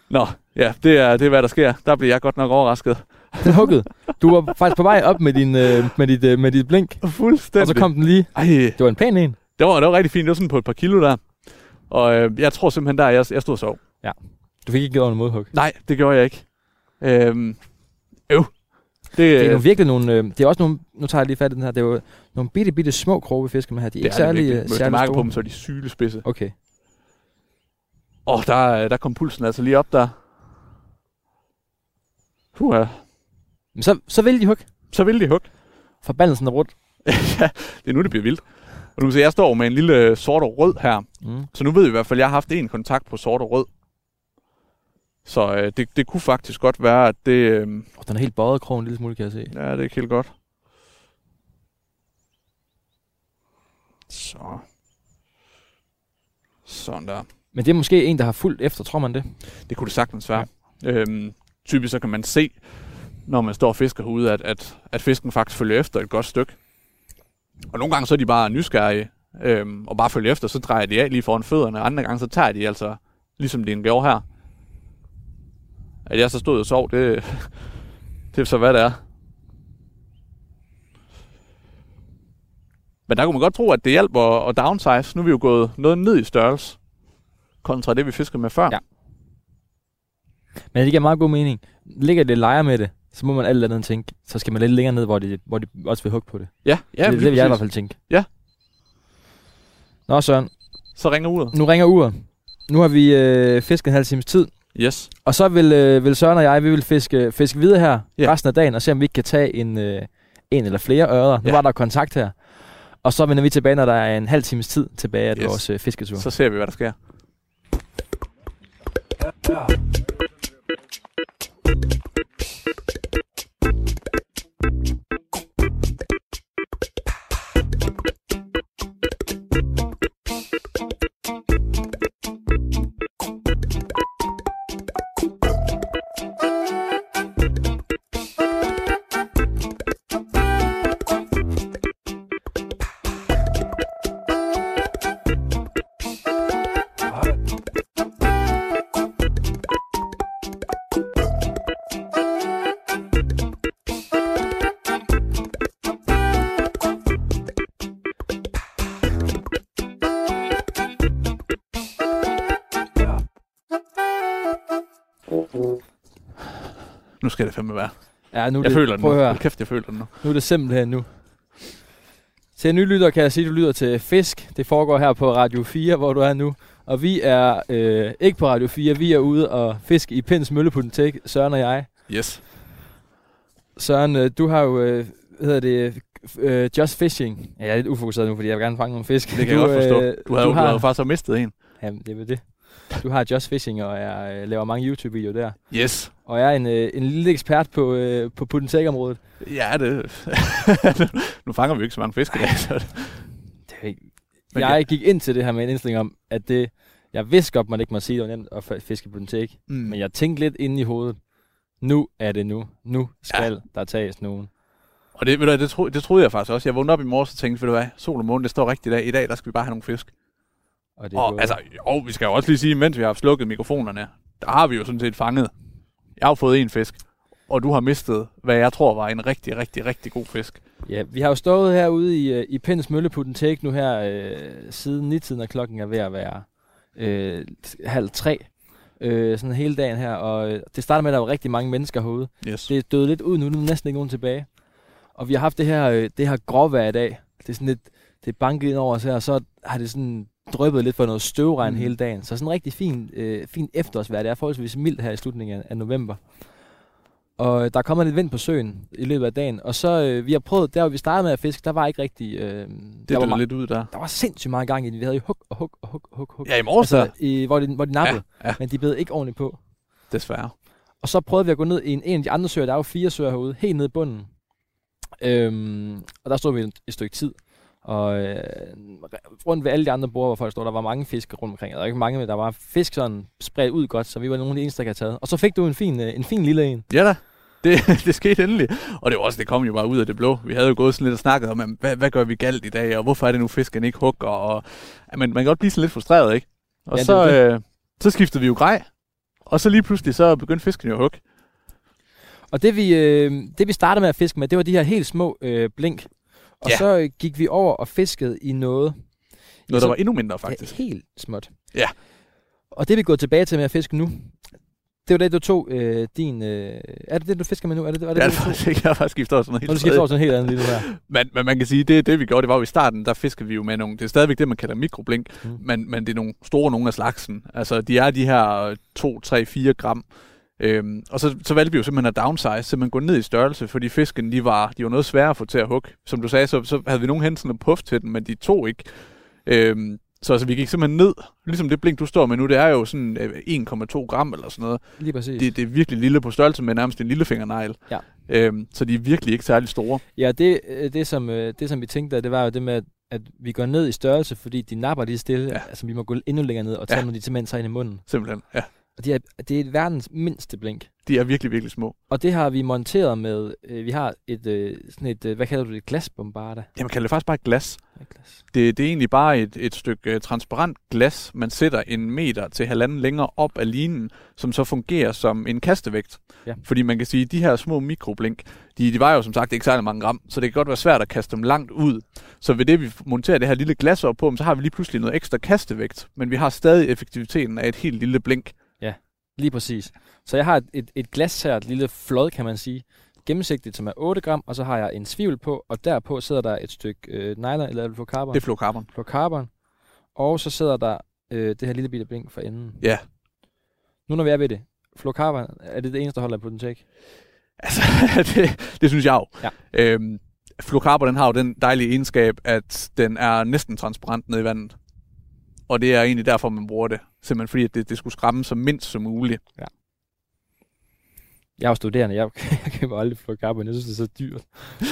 Nå, ja, det er, det er, hvad der sker. Der bliver jeg godt nok overrasket. Den huggede. Du var faktisk på vej op med, din, øh, med, dit, øh, med dit blink, Fuldstændig. og så kom den lige. Ej, Det var en pæn en. det var, det var rigtig fint. Det var sådan på et par kilo der. Og øh, jeg tror simpelthen der, jeg, jeg stod og sov. Du fik ikke gjort en modhug. Nej, det gjorde jeg ikke. Øhm, øv. Det, Det er øh, nogle virkelig nogle, øh, det er også nogle, nu tager jeg lige fat i den her, det er jo nogle bitte, bitte små kroge, vi fisker med her. De er det ikke er særlig, øh, særlig mærker på dem, så er de sylespidse. Okay. Åh, oh, der, der kom pulsen altså lige op der. Puha. Men så, så vil de hug. Så vil de hug. Forbandelsen er rundt. ja, det er nu, det bliver vildt. Og du kan se, jeg står med en lille sort og rød her. Mm. Så nu ved vi i hvert fald, at jeg har haft en kontakt på sort og rød. Så øh, det, det kunne faktisk godt være, at det... Øh, Oh, den er helt bøjet krogen en lille smule, kan jeg se. ja, det er ikke helt godt. Så. Sådan der. Men det er måske en, der har fulgt efter, tror man det? Det kunne det sagtens være. Ja. Øhm, typisk så kan man se, når man står og fisker herude, at, at, at fisken faktisk følger efter et godt stykke. Og nogle gange så er de bare nysgerrige, øhm, og bare følger efter, så drejer de af lige foran fødderne. Andre gange så tager de altså, ligesom det gjorde her. At jeg så stod og sov, det, det er så hvad det er. Men der kunne man godt tro, at det hjælper at downsize. Nu er vi jo gået noget ned i størrelse, kontra det, vi fiskede med før. Ja. Men det giver meget god mening. Ligger det leger med det, så må man alt andet tænke, så skal man lidt længere ned, hvor de, hvor de også vil hugge på det. Ja, ja det, det vil jeg i hvert fald tænke. Ja. Nå Søren, Så ringer uret. nu ringer uret. Nu har vi øh, fisket en halv times tid, Yes. og så vil, øh, vil Søren og jeg, vi vil fiske, fiske videre her Ja. ja. resten af dagen, og se om vi ikke kan tage en, øh, en eller flere ørder. Nu Ja. var der kontakt her. Og så vender vi tilbage, når der er en halv times tid tilbage af Yes. vores øh, fisketur. Så ser vi, hvad der sker. nu skal det fandme være. Ja, nu Jeg det, føler den prøv nu. Hold kæft, jeg føler den nu. Nu er det simpelthen nu. Til nye lytter kan jeg sige, at du lytter til Fisk. Det foregår her på Radio 4, hvor du er nu. Og vi er øh, ikke på Radio 4, vi er ude og fisk i Pins Mølleputentek, Søren og jeg. Yes. Søren, øh, du har jo, øh, hvad hedder det, øh, Just Fishing. Ja, jeg er lidt ufokuseret nu, fordi jeg vil gerne fange nogle fisk. Det kan jeg du, godt forstå. øh, Du har, du jo, du har jo faktisk også mistet en. Jamen, det er det. Du har Just Fishing, og jeg øh, laver mange YouTube-videoer der. Yes. Og jeg er en, øh, en lille ekspert på, øh, på putentek-området. Ja, det... nu fanger vi jo ikke så mange fisk i dag. Så... Det er ikke... Jeg gik ind til det her med en indstilling om, at det, jeg vidste godt, man ikke må sige, det var nemt at fiske på take. Mm. Men jeg tænkte lidt inde i hovedet, nu er det nu. Nu skal ja. der tages nogen. Og det, ved du, det, tro, det troede jeg faktisk også. Jeg vågnede op i morges og tænkte, ved du hvad, sol og måne, det står rigtigt i dag. I dag, der skal vi bare have nogle fisk. Og det Og altså, jo, vi skal jo også lige sige, mens vi har slukket mikrofonerne, der har vi jo sådan set fanget. Jeg har fået en fisk, og du har mistet, hvad jeg tror var en rigtig, rigtig, rigtig god fisk. Ja, vi har jo stået herude i, øh, i Pins Mølleputten Take nu her øh, siden 9-tiden, og klokken er ved at være øh, halv tre. Øh, sådan hele dagen her, og øh, det starter med, at der var rigtig mange mennesker herude. Yes. Det er døde lidt ud nu, nu er næsten ikke nogen tilbage. Og vi har haft det her, øh, det her gråvejr i dag. Det er sådan lidt, det er banket ind over os her, og så har det sådan dryppet lidt for noget støvregn Mm. hele dagen. Så sådan en rigtig fin, øh, fin efterårsvejr. Det er forholdsvis mildt her i slutningen af, af november. Og øh, der kommer lidt vind på søen i løbet af dagen. Og så, øh, vi har prøvet, der hvor vi startede med at fiske, der var ikke rigtig... Øh, Det der, var lidt ud der. der var sindssygt meget gang i det. Vi havde jo hug og hug og hug og hug. hug. Ja, i morges altså, altså, i, hvor, de, hvor de nappede. Ja, ja. Men de bed ikke ordentligt på. desværre. Og så prøvede vi at gå ned i en, en af de andre søer. Der er jo fire søer herude, helt nede i bunden. Øhm, og der stod vi et, et stykke tid. Og øh, rundt ved alle de andre borde, hvor folk stod, der var mange fisk rundt omkring. Der var ikke mange, men der var fisk sådan spredt ud godt, så vi var nogle af de eneste, der havde taget. Og så fik du en fin, øh, en fin lille en. Ja da, det, det skete endelig. Og det var også, det kom jo bare ud af det blå. Vi havde jo gået sådan lidt og snakket om, hvad, hvad gør vi galt i dag, og hvorfor er det nu, fisken ikke hugger, og men man kan godt blive sådan lidt frustreret, ikke? Og Ja, så, det øh, så skiftede vi jo grej, og så lige pludselig, så begyndte fisken jo at hugge. Og det vi, øh, det vi startede med at fiske med, det var de her helt små øh, blink. Og Ja. så øh, gik vi over og fiskede i noget, Noget, der var endnu mindre, faktisk. Ja, helt småt. Ja. Og det er vi gået tilbage til med at fiske nu. Det var det, du tog øh, din... Øh, er det det, du fisker med nu? Er det, var det, Det er det, du faktisk ikke. Jeg har faktisk skiftet over sådan noget du helt skal tredje. få sådan en helt anden lille her. Men, men man kan sige, det, det vi gjorde, det var jo i starten, der fiskede vi jo med nogle, det er stadigvæk det, man kalder mikroblink, Mm. men, men det er nogle store nogle af slagsen. Altså, de er de her 2, 3, 4 gram. Øhm, og så, så valgte vi jo simpelthen at downsize, simpelthen gå ned i størrelse, fordi fisken, de var, de var noget svære at få til at hugge. Som du sagde, så, så havde vi nogen hen sådan puff til den, men de tog ikke. Øhm, så altså, vi gik simpelthen ned, ligesom det blink, du står med nu, det er jo sådan øh, 1,2 gram eller sådan noget. Lige præcis. Det, det er virkelig lille på størrelse med nærmest en lille fingernegl. Ja. Øhm, så de er virkelig ikke særlig store. Ja, det, øh, det, som, øh, det som vi tænkte, det var jo det med, at, at vi går ned i størrelse, fordi de napper lige stille. Ja. Altså, vi må gå endnu længere ned og tage Ja. nogle, de simpelthen tager ind i munden. Simpelthen, ja. Og de er, det er verdens mindste blink. De er virkelig, virkelig små. Og det har vi monteret med, øh, vi har et, øh, sådan et, øh, hvad kalder du det, glasbombarder? Jamen, kalder det faktisk bare glas. Ja, glas. Det, det er egentlig bare et, et stykke uh, transparent glas, man sætter en meter til halvanden længere op af linen, som så fungerer som en kastevægt. Ja. Fordi man kan sige, at de her små mikroblink, de, de vejer jo som sagt ikke særlig mange gram, så det kan godt være svært at kaste dem langt ud. Så ved det, vi monterer det her lille glas op på, så har vi lige pludselig noget ekstra kastevægt, men vi har stadig effektiviteten af et helt lille blink. Lige præcis. Så jeg har et, et, et glas her, et lille flod, kan man sige, gennemsigtigt, som er 8 gram, og så har jeg en svivel på, og derpå sidder der et stykke øh, nylon, eller fluorocarbon. Det er fluorocarbon. fluorocarbon. Og så sidder der øh, det her lille bitte blink for enden. Ja. Nu når vi er ved det, fluorocarbon, er det det eneste, der holder på den tæk? Altså, det, det synes jeg jo. Ja. Øhm, fluorocarbon den har jo den dejlige egenskab, at den er næsten transparent nede i vandet. Og det er egentlig derfor, man bruger det. Simpelthen fordi, at det, det skulle skræmme så mindst som muligt. Jeg er jo studerende, jeg, jeg køber aldrig fluorocarbon, jeg synes, det er så dyrt.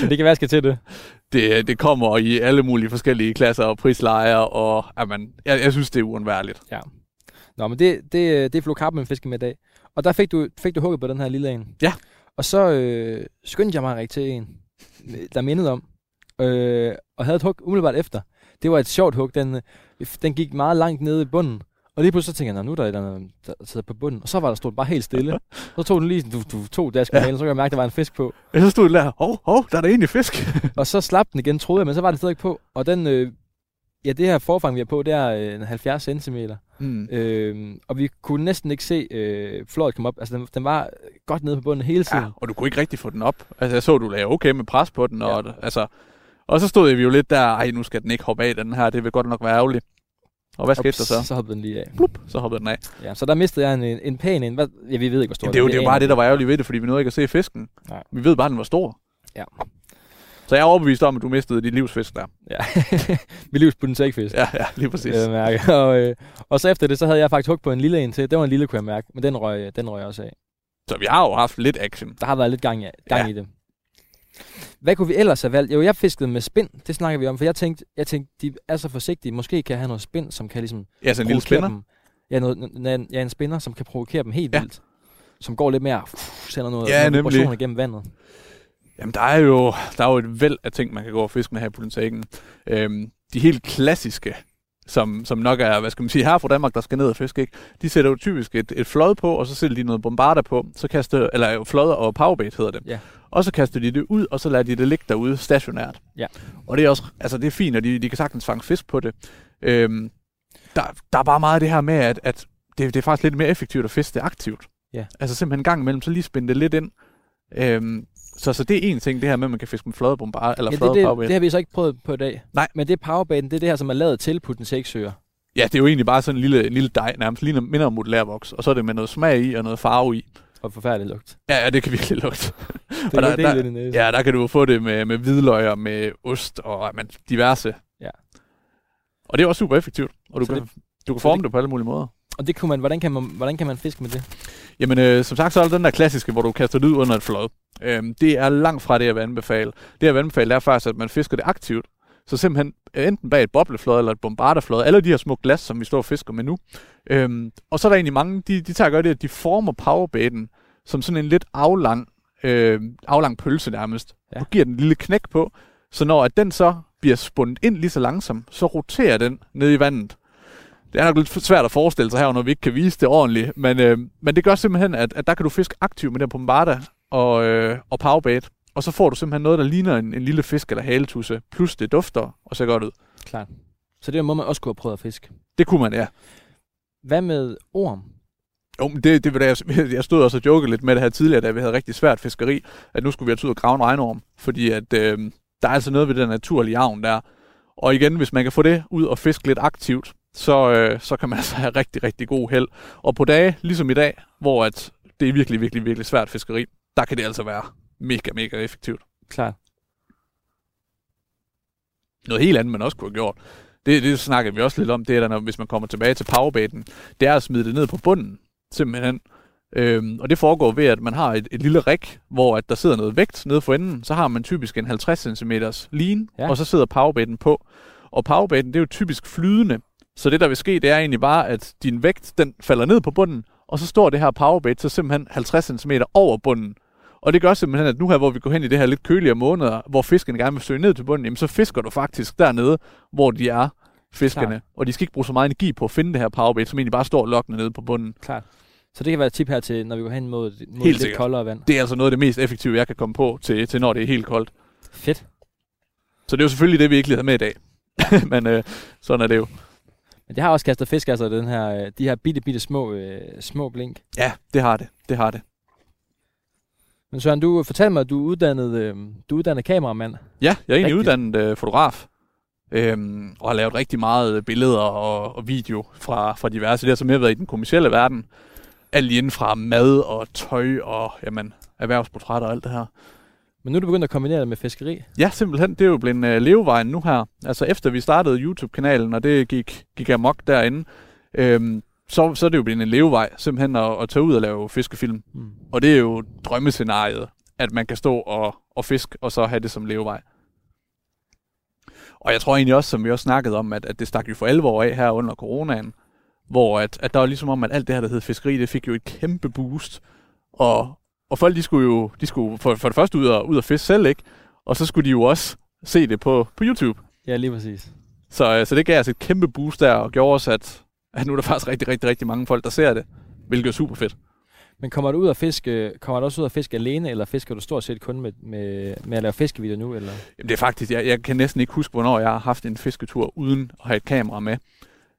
Men det kan være, jeg skal til det. Det, det kommer i alle mulige forskellige klasser og prislejer, og jamen, jeg, jeg synes, det er uundværligt. Ja. Nå, men det, det, det er fluorocarbon, vi fisker med i dag. Og der fik du, fik du hugget på den her lille en. Ja. Og så øh, skyndte jeg mig rigtig til en, der mindede om, øh, og havde et hug umiddelbart efter. Det var et sjovt hug. Den, øh, den gik meget langt nede i bunden. Og lige pludselig så tænkte jeg, "Nå, nu er der et eller andet, der sidder på bunden. Og så var der stået bare helt stille. så tog den lige du, du tog dask med Ja. halen, så kunne jeg mærke, at der var en fisk på. Og så stod det der, hov, hov, der er der egentlig fisk. Og så slap den igen, troede jeg, men så var den stadig på. Og den, øh, ja, det her forfang, vi har på, det er øh, en 70 cm. Mm. Øh, og vi kunne næsten ikke se øh, fløjet komme op. Altså, den, den var godt nede på bunden hele tiden. Ja, og du kunne ikke rigtig få den op. Altså, jeg så, du lagde okay med pres på den, og, Ja. altså, og så stod vi jo lidt der, ej, nu skal den ikke hoppe af, den her, det vil godt nok være ærgerligt. Og hvad skete der så? Så hoppede den lige af. Plup, så hoppede den af. Ja, så der mistede jeg en, en, pæn en. Hvad, ja, vi ved ikke, hvor stor Jamen, det er jo, den det er jo bare det, der var ærgerligt ved det, fordi vi nåede ikke at se fisken. Nej. Vi ved bare, at den var stor. Ja. Så jeg er overbevist om, at du mistede dit livsfisk der. Ja. vi livs sækfisk. Ja, ja, lige præcis. Øh, mærke. Og, øh, og så efter det, så havde jeg faktisk hugget på en lille en til. Det var en lille, kunne jeg mærke. Men den røg, den røg også af. Så vi har jo haft lidt action. Der har været lidt gang, i, gang Ja. i det. Hvad kunne vi ellers have valgt? Jo, jeg fiskede med spind. Det snakker vi om, for jeg tænkte, jeg tænkte, de er så forsigtige. Måske kan jeg have noget spind, som kan ligesom Ja, så en lille spænder. dem. Ja, noget, ja, en spinner, som kan provokere dem helt Ja. vildt. Som går lidt mere, uh, sender noget, Ja, noget vibrationer igennem vandet. Jamen, der er jo, der er jo et væld af ting, man kan gå og fiske med her på Politikken. Øhm, de helt klassiske, som, som nok er, hvad skal man sige, her fra Danmark, der skal ned og fiske, ikke? de sætter jo typisk et, et flod på, og så sætter de noget bombarder på, så kaster, eller jo, flod og powerbait hedder det. Ja. Og så kaster de det ud, og så lader de det ligge derude stationært. Ja. Og det er også, altså det er fint, og de, de kan sagtens fange fisk på det. Øhm, der, der er bare meget af det her med, at, at det, det er faktisk lidt mere effektivt at fiske det aktivt. Ja. Altså simpelthen en gang imellem, så lige spænde det lidt ind. Øhm, så, så det er en ting, det her med, at man kan fiske med flodbombar, eller Ja, flade det, det, powerbait. det, har vi så ikke prøvet på i dag. Nej. Men det powerbaiten, det er det her, som er lavet til putten søer. Ja, det er jo egentlig bare sådan en lille, en lille dej, nærmest ligner minder om modellærvoks, og så er det med noget smag i og noget farve i. Og forfærdelig lugt. Ja, ja det kan virkelig lugte. Det Og der- er der- i næsen. Ja, der kan du få det med, med hvidløg og med ost og men, diverse. Ja. Og det er også super effektivt, og du Så kan, det- du kan forme det- det på alle mulige måder. Og det kunne man, hvordan, kan man, hvordan kan man fiske med det? Jamen, øh, som sagt, så er der den der klassiske, hvor du kaster det ud under et flod. Øhm, det er langt fra det, jeg vil anbefale. Det, jeg vil anbefale, det er faktisk, at man fisker det aktivt. Så simpelthen øh, enten bag et bobleflod eller et bombarderflod. Alle de her små glas, som vi står og fisker med nu. Øhm, og så er der egentlig mange, de, de tager og gør det, at de former powerbaiten som sådan en lidt aflang, øh, aflang pølse nærmest. Ja. Og giver den en lille knæk på. Så når at den så bliver spundet ind lige så langsomt, så roterer den ned i vandet. Det er nok lidt svært at forestille sig her, når vi ikke kan vise det ordentligt. Men, øh, men det gør simpelthen, at, at der kan du fiske aktivt med den bombarda og, øh, og powerbait. Og så får du simpelthen noget, der ligner en, en lille fisk eller haletusse. Plus det dufter og ser godt ud. Klart. Så det må man også kunne have prøvet at fiske. Det kunne man, ja. Hvad med orm? Jo, men det, det var da jeg, jeg stod også og jokede lidt med det her tidligere, da vi havde rigtig svært fiskeri, at nu skulle vi have ud og grave en regnorm, fordi at, øh, der er altså noget ved den naturlige avn der. Og igen, hvis man kan få det ud og fiske lidt aktivt, så, øh, så kan man altså have rigtig, rigtig god held. Og på dage, ligesom i dag, hvor at det er virkelig, virkelig, virkelig svært fiskeri, der kan det altså være mega, mega effektivt. Klart. Noget helt andet, man også kunne have gjort, det, det snakker vi også lidt om, det er, der, når, hvis man kommer tilbage til powerbaiten, det er at smide det ned på bunden, simpelthen. Øhm, og det foregår ved, at man har et, et lille rig, hvor at der sidder noget vægt nede for enden. Så har man typisk en 50 cm line, ja. og så sidder powerbaiten på. Og powerbaiten, det er jo typisk flydende. Så det, der vil ske, det er egentlig bare, at din vægt, den falder ned på bunden, og så står det her powerbait så simpelthen 50 cm over bunden. Og det gør simpelthen, at nu her, hvor vi går hen i det her lidt køligere måneder, hvor fiskene gerne vil søge ned til bunden, jamen så fisker du faktisk dernede, hvor de er, fiskerne. Klart. Og de skal ikke bruge så meget energi på at finde det her powerbait, som egentlig bare står lokkende nede på bunden. Klart. Så det kan være et tip her til, når vi går hen mod, mod Helt lidt sikkert. koldere vand. Det er altså noget af det mest effektive, jeg kan komme på til, til når det er helt koldt. Fedt. Så det er jo selvfølgelig det, vi ikke lige havde med i dag. Men øh, sådan er det jo. Men det har også kastet fisk, altså den her, øh, de her bitte, bitte små, øh, små blink. Ja, det har det. Det har det. Men Søren, du fortalte mig, at du er uddannet, øh, du er uddannet kameramand. Ja, jeg er egentlig Rigtigt. uddannet øh, fotograf. Øhm, og har lavet rigtig meget billeder og, og video fra, fra diverse. Det har så mere været i den kommercielle verden. Alt inden fra mad og tøj og jamen, erhvervsportrætter og alt det her. Men nu er du begyndt at kombinere det med fiskeri. Ja, simpelthen. Det er jo blevet øh, levevejen nu her. Altså efter vi startede YouTube-kanalen, og det gik, gik amok derinde, øhm, så, så er det jo blevet en levevej, simpelthen at, at tage ud og lave fiskefilm. Mm. Og det er jo drømmescenariet, at man kan stå og, og fiske, og så have det som levevej. Og jeg tror egentlig også, som vi også snakkede om, at, at det stak jo for alvor af her under coronaen, hvor at, at der var ligesom om, at alt det her, der hed fiskeri, det fik jo et kæmpe boost. Og, og folk, de skulle jo de skulle for, for det første ud og, ud og fiske selv, ikke? Og så skulle de jo også se det på, på YouTube. Ja, lige præcis. Så, øh, så det gav os et kæmpe boost der, og gjorde os, at, at nu er der faktisk rigtig, rigtig, rigtig mange folk, der ser det. Hvilket er super fedt. Men kommer du ud og fiske, kommer du også ud og fiske alene, eller fisker du stort set kun med, med, med at lave fiskevideoer nu? Eller? Jamen det er faktisk, jeg, jeg kan næsten ikke huske, hvornår jeg har haft en fisketur uden at have et kamera med.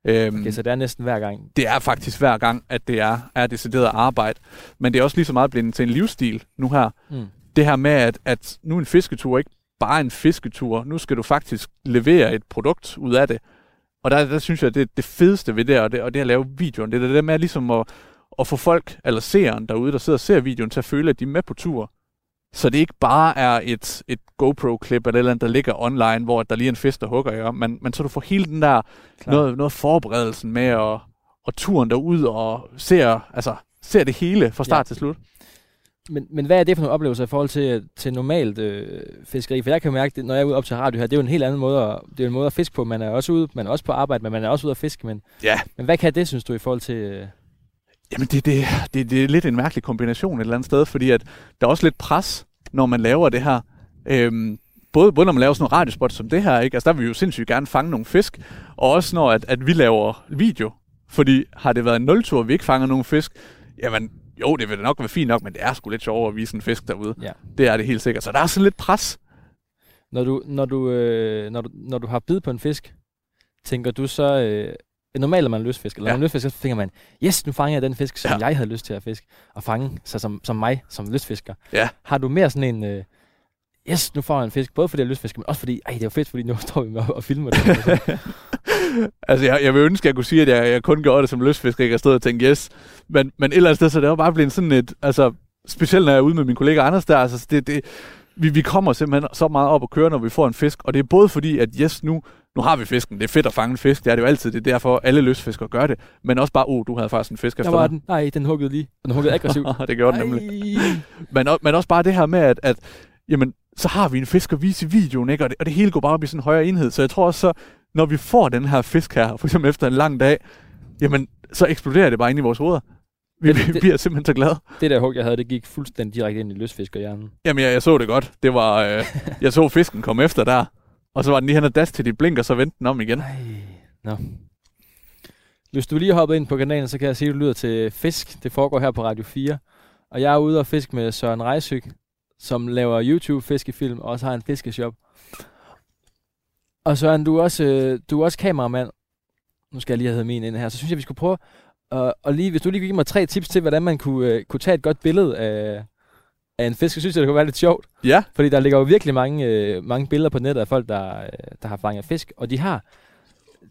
Øhm, Okay, så det er næsten hver gang. det er faktisk hver gang, at det er, er decideret arbejde. Men det er også lige så meget blevet til en livsstil nu her. Mm. Det her med, at, at nu er en fisketur ikke bare en fisketur. Nu skal du faktisk levere et produkt ud af det. Og der, der synes jeg, at det, det fedeste ved det, og det, og det at lave videoen, det er det der med ligesom at, at få folk, eller seeren derude, der sidder og ser videoen, til at føle, at de er med på tur. Så det ikke bare er et, et GoPro-klip eller et eller andet, der ligger online, hvor der lige er en fisk, der hugger jer, men, men så du får hele den der Klar. noget, noget forberedelsen med og, og turen derud og ser, altså, ser det hele fra start ja. til slut. Men, men hvad er det for nogle oplevelser i forhold til, til normalt øh, fiskeri? For jeg kan mærke, det, når jeg er ude op til radio her, det er jo en helt anden måde at, det er en måde at fiske på. Man er også ude, man er også på arbejde, men man er også ude at fiske. Men, Ja. men hvad kan det, synes du, i forhold til... Øh, Jamen, det, det, det, det er lidt en mærkelig kombination et eller andet sted, fordi at der er også lidt pres, når man laver det her. Øhm, både, både når man laver sådan nogle radiospot som det her, ikke? Altså, der vil vi jo sindssygt gerne fange nogle fisk, og også når at, at vi laver video. Fordi har det været en nultur, og vi ikke fanger nogen fisk, jamen jo, det vil nok være fint nok, men det er sgu lidt sjovere at vise en fisk derude. Ja. Det er det helt sikkert. Så der er sådan lidt pres. når, du, når, du, øh, når, du, når du har bid på en fisk, tænker du så... Øh, normalt er man lystfisk, eller Ja. når man lystfisker, så tænker man, yes, nu fanger jeg den fisk, som Ja. jeg havde lyst til at fiske, og fange sig som, som mig, som lystfisker. Ja. Har du mere sådan en, øh, yes, nu får jeg en fisk, både fordi jeg er lystfisker, men også fordi, ej, det er jo fedt, fordi nu står vi med og filmer det. altså, jeg, jeg vil ønske, at jeg kunne sige, at jeg, jeg kun gjorde det som lystfisker, ikke? Jeg stod og tænkte, yes. Men, men et eller andet sted, så det var bare blevet sådan et, altså, specielt når jeg er ude med min kollega Anders der, altså, det, det, vi, vi kommer simpelthen så meget op og køre, når vi får en fisk, og det er både fordi, at yes, nu, nu har vi fisken, det er fedt at fange en fisk, det er det jo altid, det er derfor alle lystfiskere gør det, men også bare, oh, du havde faktisk en fisk Der efter var mig. den. Nej, den huggede lige. Den huggede aggressivt. det gjorde den nemlig. Men, men også bare det her med, at, at jamen, så har vi en fisk at vise i videoen, ikke? Og, det, og det hele går bare op i sådan en højere enhed. Så jeg tror også, så, når vi får den her fisk her, for eksempel efter en lang dag, jamen, så eksploderer det bare ind i vores hoveder. Vi, Det- vi bliver simpelthen så glade. Det der hug, jeg havde, det gik fuldstændig direkte ind i lystfiskerhjernen. Jamen, jeg, jeg så det godt. Det var, øh, jeg så fisken komme efter der, og så var den lige hen og dash til de blinker, så vendte den om igen. Ej. Nå. Hvis du lige har hoppet ind på kanalen, så kan jeg sige, at du lyder til Fisk. Det foregår her på Radio 4. Og jeg er ude og fisk med Søren Rejsyk, som laver YouTube-fiskefilm og også har en fiskeshop. Og Søren, du er også, øh, du er også kameramand. Nu skal jeg lige have min ind her. Så synes jeg, vi skulle prøve at, og lige, hvis du lige kunne give mig tre tips til, hvordan man kunne, øh, kunne tage et godt billede af, af en fisk, så synes jeg, det kunne være lidt sjovt. Ja, Fordi der ligger jo virkelig mange, øh, mange billeder på nettet af folk, der, øh, der har fanget fisk. Og de har...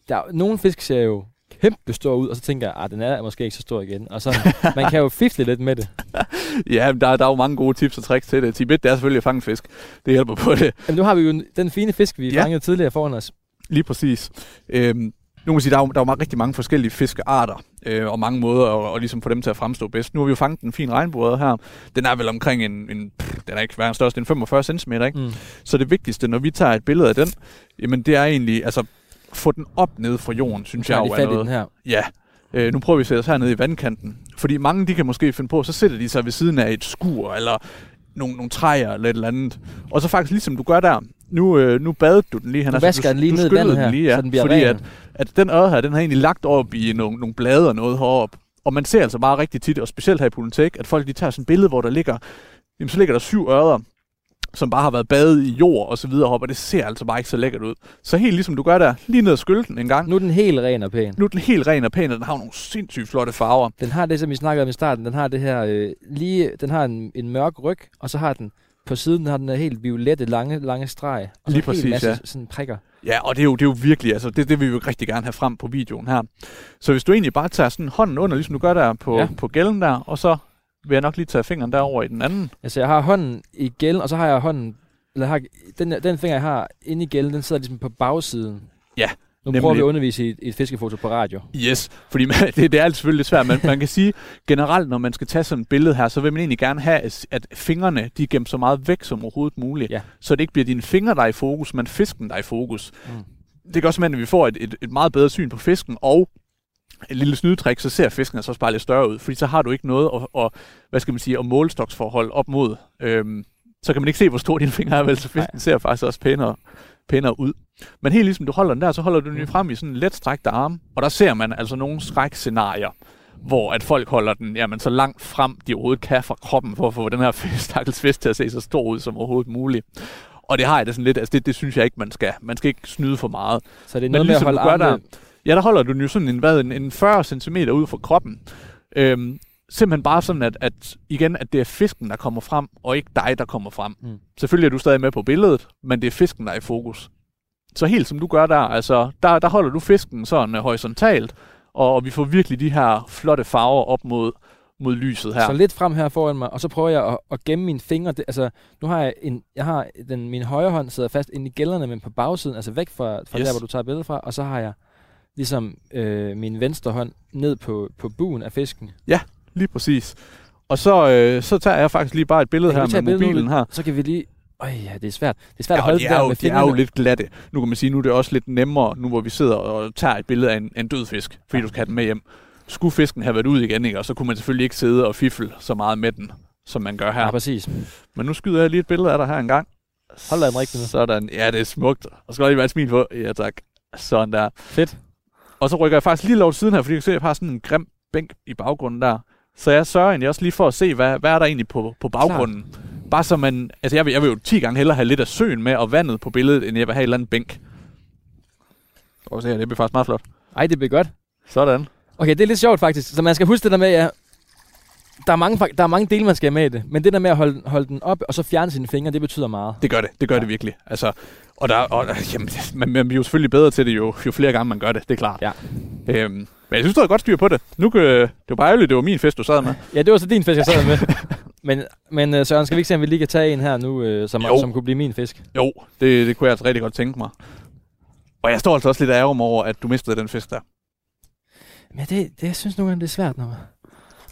Der, nogle fisk ser jo kæmpe stor ud, og så tænker jeg, at den er måske ikke så stor igen. Og så, man kan jo fifle lidt med det. ja der, der er jo mange gode tips og tricks til det. Tip 1, det er selvfølgelig at fange fisk. Det hjælper på det. Men nu har vi jo den fine fisk, vi Ja. fangede tidligere foran os. Lige præcis. Øhm, nu kan man sige, der er, jo, der er jo rigtig mange forskellige fiskearter, øh, og mange måder at, at ligesom få dem til at fremstå bedst. Nu har vi jo fanget en fin regnbuer her. Den er vel omkring en, en pff, den er ikke verdens største, en 45 cm, ikke? Mm. Så det vigtigste, når vi tager et billede af den, jamen det er egentlig, altså, få den op ned fra jorden, synes jeg jo er fat i noget. den her. Ja. Øh, nu prøver vi at sætte os hernede i vandkanten. Fordi mange, de kan måske finde på, så sætter de sig ved siden af et skur, eller nogle, nogle træer, eller et eller andet. Og så faktisk, ligesom du gør der, nu, øh, nu badede du den lige. Han Du vasker den lige ned i vandet her, lige, ja, så den bliver fordi ren. at, at den øre her, den har egentlig lagt op i nogle, nogle blade og noget heroppe. Og man ser altså bare rigtig tit, og specielt her i Pulentek, at folk de tager sådan et billede, hvor der ligger, jamen, så ligger der syv ører, som bare har været badet i jord og så videre heroppe, og det ser altså bare ikke så lækkert ud. Så helt ligesom du gør der, lige ned og skylle den en gang. Nu er den helt ren og pæn. Nu er den helt ren og pæn, og den har nogle sindssygt flotte farver. Den har det, som vi snakkede om i starten. Den har det her øh, lige, den har en, en mørk ryg, og så har den på siden den har den helt violette, lange, lange streg. Og Lige en præcis, masse ja. sådan prikker. Ja, og det er jo, det er jo virkelig, altså det, det vil vi jo rigtig gerne have frem på videoen her. Så hvis du egentlig bare tager sådan hånden under, ligesom du gør der på, ja. på gælden der, og så vil jeg nok lige tage fingeren derover i den anden. Altså, jeg har hånden i gælden, og så har jeg hånden... Eller har, den, den finger, jeg har inde i gælden, den sidder ligesom på bagsiden. Ja, Nu nemlig. prøver vi at undervise i et, et fiskefoto på radio. Yes, fordi man, det, det er selvfølgelig lidt svært, men man kan sige generelt, når man skal tage sådan et billede her, så vil man egentlig gerne have, at- at fingrene de er gemt så meget væk som overhovedet muligt. Ja. Så det ikke bliver dine fingre, der er i fokus, men fisken, der er i fokus. Mm. Det gør simpelthen, at vi får et, et, et meget bedre syn på fisken, og et lille snydetrik, så ser fisken altså også bare lidt større ud, fordi så har du ikke noget at, at hvad skal man sige, at målstoksforhold op mod. Øhm, så kan man ikke se, hvor stor dine fingre er, vel, så fisken Nej. ser faktisk også pænere, pænere ud. Men helt ligesom du holder den der, så holder du den Mm. frem i sådan en let strækte arm, og der ser man altså nogle skrækscenarier, hvor at folk holder den jamen, så langt frem, de overhovedet kan fra kroppen, for at få den her stakkels fisk til at se så stor ud som overhovedet muligt. Og det har jeg det sådan lidt, altså det, det synes jeg ikke, man skal. Man skal ikke snyde for meget. Så det er Men noget med at ligesom holde armene... Ja, der holder du den jo sådan en, hvad, en, en 40 cm ud fra kroppen. Øhm, simpelthen bare sådan, at, at igen, at det er fisken, der kommer frem, og ikke dig, der kommer frem. Mm. Selvfølgelig er du stadig med på billedet, men det er fisken, der er i fokus. Så helt som du gør der, altså, der, der holder du fisken sådan uh, horisontalt, og, og vi får virkelig de her flotte farver op mod, mod lyset her. Så lidt frem her foran mig, og så prøver jeg at, at gemme mine fingre. Det, altså, nu har jeg, en, jeg har den, min højre hånd sidder fast inde i gælderne, men på bagsiden, altså væk fra, fra Yes. der, hvor du tager billedet fra, og så har jeg ligesom øh, min venstre hånd ned på, på buen af fisken. Lige præcis. Og så, øh, så tager jeg faktisk lige bare et billede her med mobilen nu? her. Så kan vi lige... Øj, ja, det er svært. Det er svært Ja, at holde de det er, jo, med de er jo lidt glatte. Nu kan man sige, nu er det også lidt nemmere, nu hvor vi sidder og tager et billede af en, en død fisk, fordi du skal have den med hjem. Skulle fisken have været ud igen, ikke? og så kunne man selvfølgelig ikke sidde og fifle så meget med den, som man gør her. Ja, præcis. Men nu skyder jeg lige et billede af dig her en gang. Hold da den rigtigt nu. Sådan. Ja, det er smukt. Og skal lige være et smil på. Ja, tak. Sådan der. Fedt. Og så rykker jeg faktisk lige lov siden her, fordi jeg kan se, at jeg har sådan en grim bænk i baggrunden der. Så jeg sørger egentlig også lige for at se, hvad, hvad er der egentlig på, på baggrunden. Klar. Bare så man... Altså, jeg vil, jeg vil jo 10 gange hellere have lidt af søen med og vandet på billedet, end jeg vil have et eller andet bænk. Og se her, det bliver faktisk meget flot. Ej, det bliver godt. Sådan. Okay, det er lidt sjovt faktisk. Så man skal huske det der med, ja, der er mange, der er mange dele, man skal have med i det. Men det der med at holde, holde den op, og så fjerne sine fingre, det betyder meget. Det gør det. Det gør ja. det virkelig. Altså, og der, og, jamen, man, man bliver jo selvfølgelig bedre til det, jo, jo flere gange man gør det. Det er klart. Ja. Øhm, men jeg synes, du har godt styr på det. Nu, kan- det var bare ærgerligt, det var min fest, du sad med. Ja, det var så din fisk, jeg sad med. men, men øh, Søren, skal vi ikke se, om vi lige kan tage en her nu, øh, som, Jo. som kunne blive min fisk? Jo, det, det kunne jeg altså rigtig godt tænke mig. Og jeg står altså også lidt ærger over, at du mistede den fisk der. Men det, det jeg synes nogle gange, det er svært, når,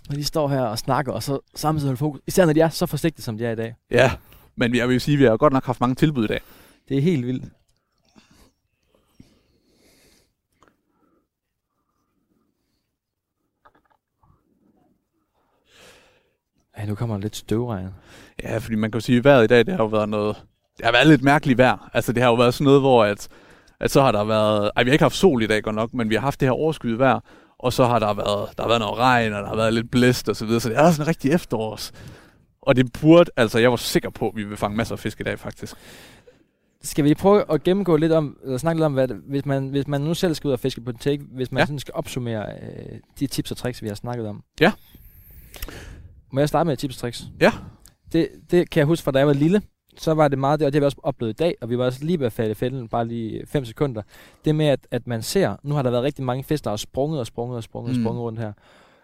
når de står her og snakker, og så samtidig holder fokus. Især når de er så forsigtige, som de er i dag. Ja, men jeg vil sige, at vi har godt nok haft mange tilbud i dag. Det er helt vildt. Ja, nu kommer der lidt støvregn. Ja, fordi man kan jo sige, at vejret i dag, det har jo været noget... Det har været lidt mærkeligt vejr. Altså, det har jo været sådan noget, hvor at, at så har der været... Ej, vi har ikke haft sol i dag godt nok, men vi har haft det her overskyet vejr. Og så har der været, der har været noget regn, og der har været lidt blæst og så videre. Så det er sådan rigtig efterårs. Og det burde... Altså, jeg var sikker på, at vi vil fange masser af fisk i dag, faktisk. Skal vi prøve at gennemgå lidt om, eller snakke lidt om, hvad hvis, man, hvis man nu selv skal ud og fiske på en take, hvis man ja. sådan skal opsummere øh, de tips og tricks, vi har snakket om. Ja. Må jeg starte med tips og tricks? Ja. Det, det kan jeg huske fra da jeg var lille, så var det meget det, og det har vi også oplevet i dag, og vi var også lige ved at falde i fælden, bare lige 5 sekunder. Det med, at, at man ser, nu har der været rigtig mange fisk, der har sprunget og sprunget og sprunget mm. Mm. og sprunget rundt her.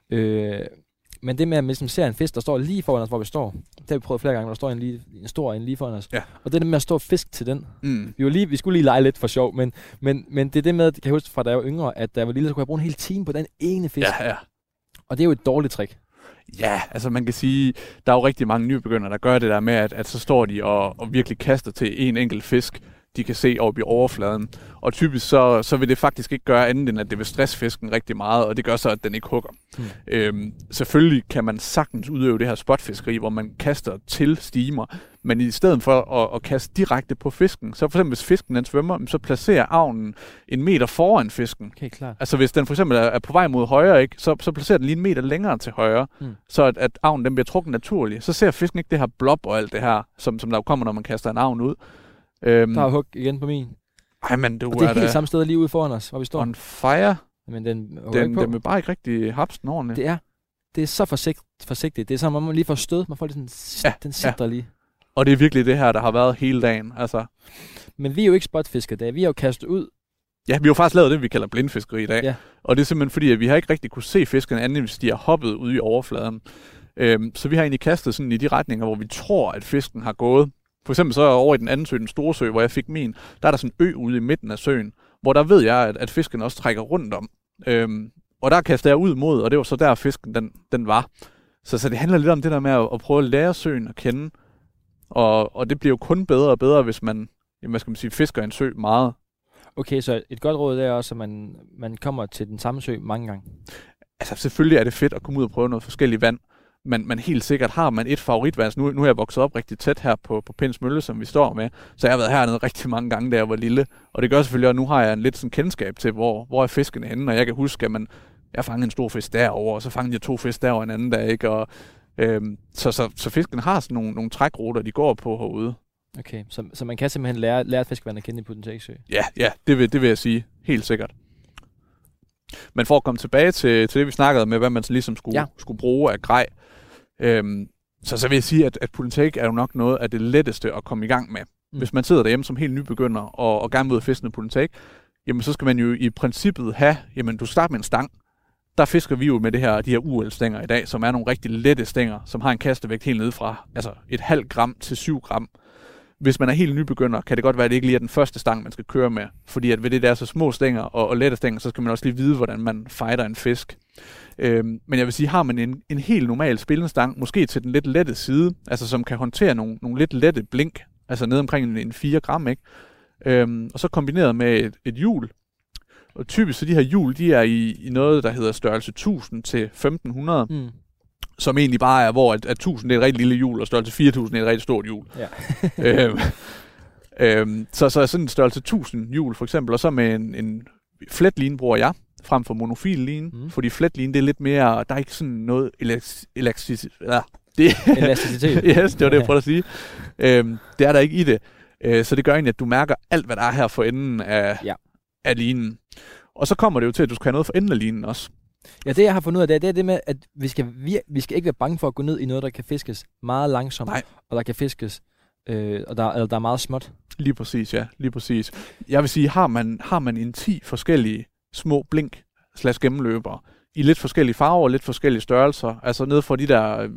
Øh, men det med, at man ligesom ser en fisk, der står lige foran os, hvor vi står, det har vi prøvet flere gange, hvor der står en, lige, en stor en lige foran os. Ja. Og det der med at stå og fisk til den, Mm. vi, var lige, vi skulle lige lege lidt for sjov, men, men, men det er det med, kan jeg huske fra da jeg var yngre, at da jeg var lille, så kunne jeg bruge en hel time på den ene fisk. Ja, ja. Og det er jo et dårligt trick. Ja, altså man kan sige, der er jo rigtig mange nybegyndere, der gør det der med, at, at så står de og, og virkelig kaster til en enkelt fisk, de kan se oppe i overfladen. Og typisk så, så vil det faktisk ikke gøre andet, end at det vil stresse fisken rigtig meget, og det gør så, at den ikke hugger. Hmm. Øhm, selvfølgelig kan man sagtens udøve det her spotfiskeri, hvor man kaster til stimer, men i stedet for at, at kaste direkte på fisken, så for eksempel hvis fisken den svømmer, så placerer avnen en meter foran fisken. Okay, klart. Altså hvis den for eksempel er, er på vej mod højre, ikke, så, så placerer den lige en meter længere til højre, Mm. så at, at avnen den bliver trukket naturligt. Så ser fisken ikke det her blob og alt det her, som, som der kommer, når man kaster en avn ud. Øhm, Der er hug igen på min. ej, men du Og det er er helt samme sted lige ude foran os, hvor vi står. on fire. Men den Den, ikke på. den vil bare ikke rigtig hapse den ordentligt. Det er, det er så forsigt, forsigtigt. Det er som om man lige får stød. Man får lige sådan, Ja, den sidder lige. Og det er virkelig det her, der har været hele dagen. Altså, Men vi er jo ikke spotfisker i dag. Vi er jo kastet ud. ja, vi har jo faktisk lavet det, vi kalder blindfiskeri i dag. Ja. Og det er simpelthen fordi, at vi har ikke rigtig kunne se fiskene andet, hvis de har hoppet ude i overfladen. Øhm, så vi har egentlig kastet sådan i de retninger, hvor vi tror, at fisken har gået. For eksempel så over i den anden sø, den store sø, hvor jeg fik min, der er der sådan en ø ude i midten af søen, hvor der ved jeg, at, at fisken også trækker rundt om. Øhm, og der kaster jeg ud mod, og det var så der, fisken den, den var. Så, så det handler lidt om det der med at, at prøve at lære søen at kende. Og, og det bliver jo kun bedre og bedre, hvis man, jamen, hvad skal man sige, fisker en sø meget. Okay, så et godt råd er også, at man, man kommer til den samme sø mange gange. altså selvfølgelig er det fedt at komme ud og prøve noget forskelligt vand, men, men helt sikkert har man et favoritvand. Altså, nu, nu er jeg vokset op rigtig tæt her på, på Pins Mølle, som vi står med, så jeg har været hernede rigtig mange gange, da jeg var lille. Og det gør selvfølgelig, at nu har jeg en lidt sådan kendskab til, hvor, hvor er fiskene henne, og jeg kan huske, at man, jeg fangede en stor fisk derovre, og så fangede jeg to fisk derovre en anden dag, ikke? Og, øhm, så, så, så fiskene har sådan nogle, nogle trækruter, de går på herude. Okay, så, så man kan simpelthen lære, lære fiskevand at kende i Potentakesø. Ja, ja, det vil, det vil jeg sige. Helt sikkert. Men for at komme tilbage til, til det, vi snakkede med, hvad man så ligesom skulle, Ja. skulle bruge af grej, øhm, så, så vil jeg sige, at, at Pulentake er jo nok noget af det letteste at komme i gang med. Mm. Hvis man sidder derhjemme som helt nybegynder og, og gerne vil ud og fiske noget Pulentake, jamen så skal man jo i princippet have, jamen du starter med en stang. Der fisker vi jo med det her, de her UL-stænger i dag, som er nogle rigtig lette stænger, som har en kastevægt helt nede fra altså et halvt gram til 7 gram. Hvis man er helt nybegynder, kan det godt være, at det ikke lige er den første stang, man skal køre med. Fordi at ved det der er så små stænger og, og lette stænger, så skal man også lige vide, hvordan man fighter en fisk. Øhm, men jeg vil sige, har man en, en helt normal spillende stang, måske til den lidt lette side, altså som kan håndtere nogle, nogle lidt lette blink, altså ned omkring en, en 4 gram, ikke? Øhm, og så kombineret med et, et hjul. Og typisk så de her hjul, de er i, i noget, der hedder størrelse 1000 til 1500, Mm. som egentlig bare er, hvor at, at 1000 det er et rigtig lille hjul, og størrelse 4000 er et rigtig stort hjul. Ja. øhm, øhm, så, så sådan en størrelse 1000 hjul for eksempel, og så med en, en flet line bruger jeg, frem for monofil line, Mm. fordi flet line, det er lidt mere, der er ikke sådan noget elaksis, ja, det, Elasticitet. yes, det var det, jeg prøvede at sige. Øhm, det er der ikke i det. Øh, så det gør egentlig, at du mærker alt, hvad der er her for enden af, Ja. Af linen. Og så kommer det jo til, at du skal have noget for enden af linen også. Ja, det jeg har fundet ud af, det er det, er det med, at vi skal, vi, vi skal ikke være bange for at gå ned i noget, der kan fiskes meget langsomt, Nej. og der kan fiskes, øh, og der, eller der er meget småt. Lige præcis, ja. Lige præcis. Jeg vil sige, har man, har man en 10 forskellige små blink slash gennemløbere i lidt forskellige farver og lidt forskellige størrelser, altså ned fra de der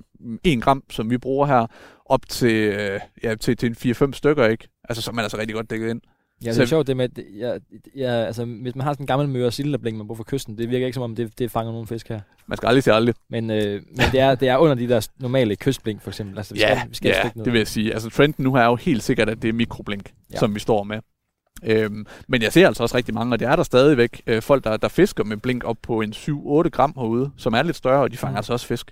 1 gram, som vi bruger her, op til, øh, ja, til, til en 4-5 stykker, ikke? Altså, så er man altså rigtig godt dækket ind. Ja, det Så- er sjovt det med, at ja, ja, altså, hvis man har sådan en gammel møre silderbling, man bruger for kysten, det virker ikke som om, det, det fanger nogen fisk her. Man skal aldrig sige aldrig. Men, øh, men det, er, det er under de der normale kystblink, for eksempel. Altså, vi skal, vi skal ja noget. det vil jeg sige. Altså, trenden nu her er jo helt sikkert, at det er mikroblink, Ja. ja. som vi står med. Øhm, men jeg ser altså også rigtig mange, og det er der stadigvæk øh, folk, der, der fisker med blink op på en 7-8 gram herude, som er lidt større, og de fanger mm. altså også fisk.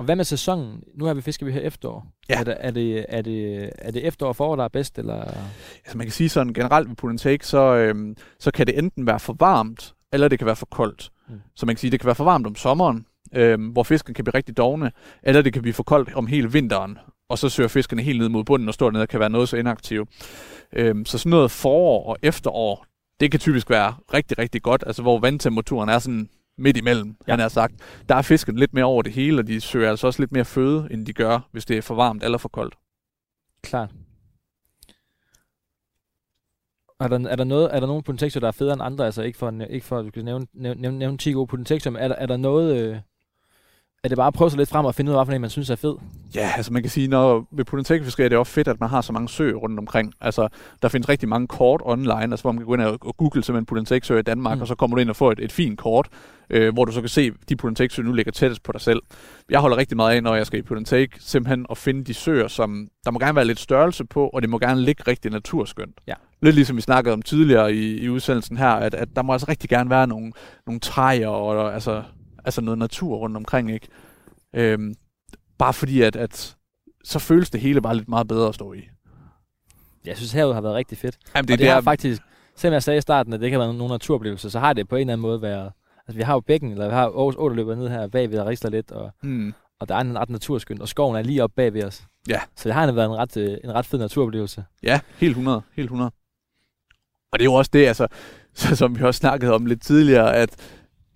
Og hvad med sæsonen? Nu har vi fisker vi her efterår. Ja. Er, det, er, det, er, det, er det efterår og forår, der er bedst? Eller? Altså man kan sige sådan generelt ved pull take, så, øhm, så kan det enten være for varmt, eller det kan være for koldt. Mm. Så man kan sige, det kan være for varmt om sommeren, øhm, hvor fisken kan blive rigtig dogne, eller det kan blive for koldt om hele vinteren, og så søger fiskerne helt ned mod bunden og står ned og kan være noget så inaktiv. Øhm, så sådan noget forår og efterår, det kan typisk være rigtig, rigtig godt, altså hvor vandtemperaturen er sådan midt imellem, Ja. han har sagt. Der er fisken lidt mere over det hele, og de søger altså også lidt mere føde, end de gør, hvis det er for varmt eller for koldt. Klart. Er der, er der, noget, er der nogen potentialer, der er federe end andre? Altså ikke for, ikke for at du skal nævne, nævne, nævne, nævne 10 gode potentialer, men er der, er der noget... Øh, er det bare at prøve sig lidt frem og finde ud af, hvad man synes er fed? Ja, altså man kan sige, når ved Ponentækfiskeri er det også fedt, at man har så mange søer rundt omkring. Altså, der findes rigtig mange kort online, altså hvor man kan gå ind og og google simpelthen Ponentæksøer i Danmark, Mm. og så kommer du ind og får et, et fint kort, øh, hvor du så kan se, de Ponentæksøer nu ligger tættest på dig selv. Jeg holder rigtig meget af, når jeg skal i Ponentæk, simpelthen at finde de søer, som der må gerne være lidt størrelse på, og det må gerne ligge rigtig naturskønt. Ja. Lidt ligesom vi snakkede om tidligere i, i udsendelsen her, at, at der må altså rigtig gerne være nogle, nogle træer og altså, altså noget natur rundt omkring, ikke? Øhm, bare fordi, at, at så føles det hele bare lidt meget bedre at stå i. Jeg synes, havet har været rigtig fedt. Jamen, Det, og det har faktisk, selvom jeg sagde i starten, at det ikke har været nogen naturoplevelser, så har det på en eller anden måde været... Altså, vi har jo bækken, eller vi har Aarhus Å, der løber ned her bagved og risler lidt, og, Hmm. og der er en ret naturskønt, og skoven er lige oppe bagved os. Ja. Så det har været en ret, øh, en ret fed naturoplevelse. Ja, helt 100. Helt 100. Og det er jo også det, altså, så, som vi også snakkede om lidt tidligere, at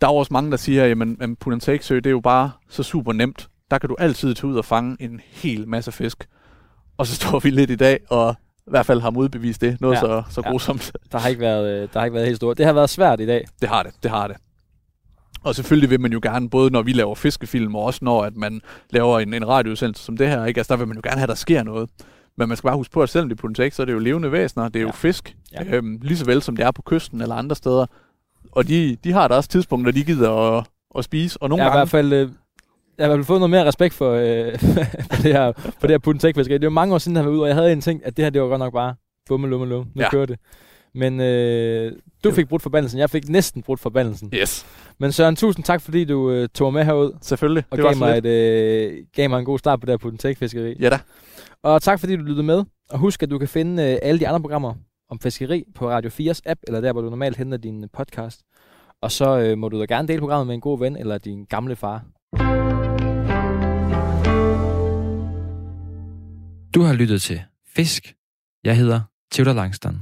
der er også mange, der siger, jamen, at Punantaksø, det er jo bare så super nemt. Der kan du altid tage ud og fange en hel masse fisk. Og så står vi lidt i dag, og i hvert fald har modbevist det. Noget Ja. så, så Ja. grusomt. Der har ikke været, øh, der har ikke været helt stort. Det har været svært i dag. Det har det, det har det. Og selvfølgelig vil man jo gerne, både når vi laver fiskefilm, og også når at man laver en, en radioudsendelse som det her, ikke? Altså, der vil man jo gerne have, at der sker noget. Men man skal bare huske på, at selvom det er politik, så er det jo levende væsener, det er ja. Jo fisk, ja. øhm, lige så vel som det er på kysten eller andre steder. Og de, de har der også tidspunkter, de gider at, at spise, og nogle jeg har i gange... hvert fald, øh, jeg har i hvert fald fået noget mere respekt for, øh, for det her, for det her pudentekfiskeri. Det var mange år siden, jeg var ude, og jeg havde en ting, at det her, det var godt nok bare bumme, lumme, lumme. Nu ja. Kører det. Men øh, du fik brudt forbandelsen. Jeg fik næsten brudt forbandelsen. Yes, Men Søren, tusind tak, fordi du øh, tog med herud selvfølgelig. og det var gav så mig, et, øh, gav mig en god start på det her pudentekfiskeri. Ja da. Og tak, fordi du lyttede med. Og husk, at du kan finde øh, alle de andre programmer om fiskeri på Radio 4's app, eller der, hvor du normalt henter din podcast. Og så øh, må du da gerne dele programmet med en god ven eller din gamle far. Du har lyttet til Fisk. Jeg hedder Theodor Langstrand.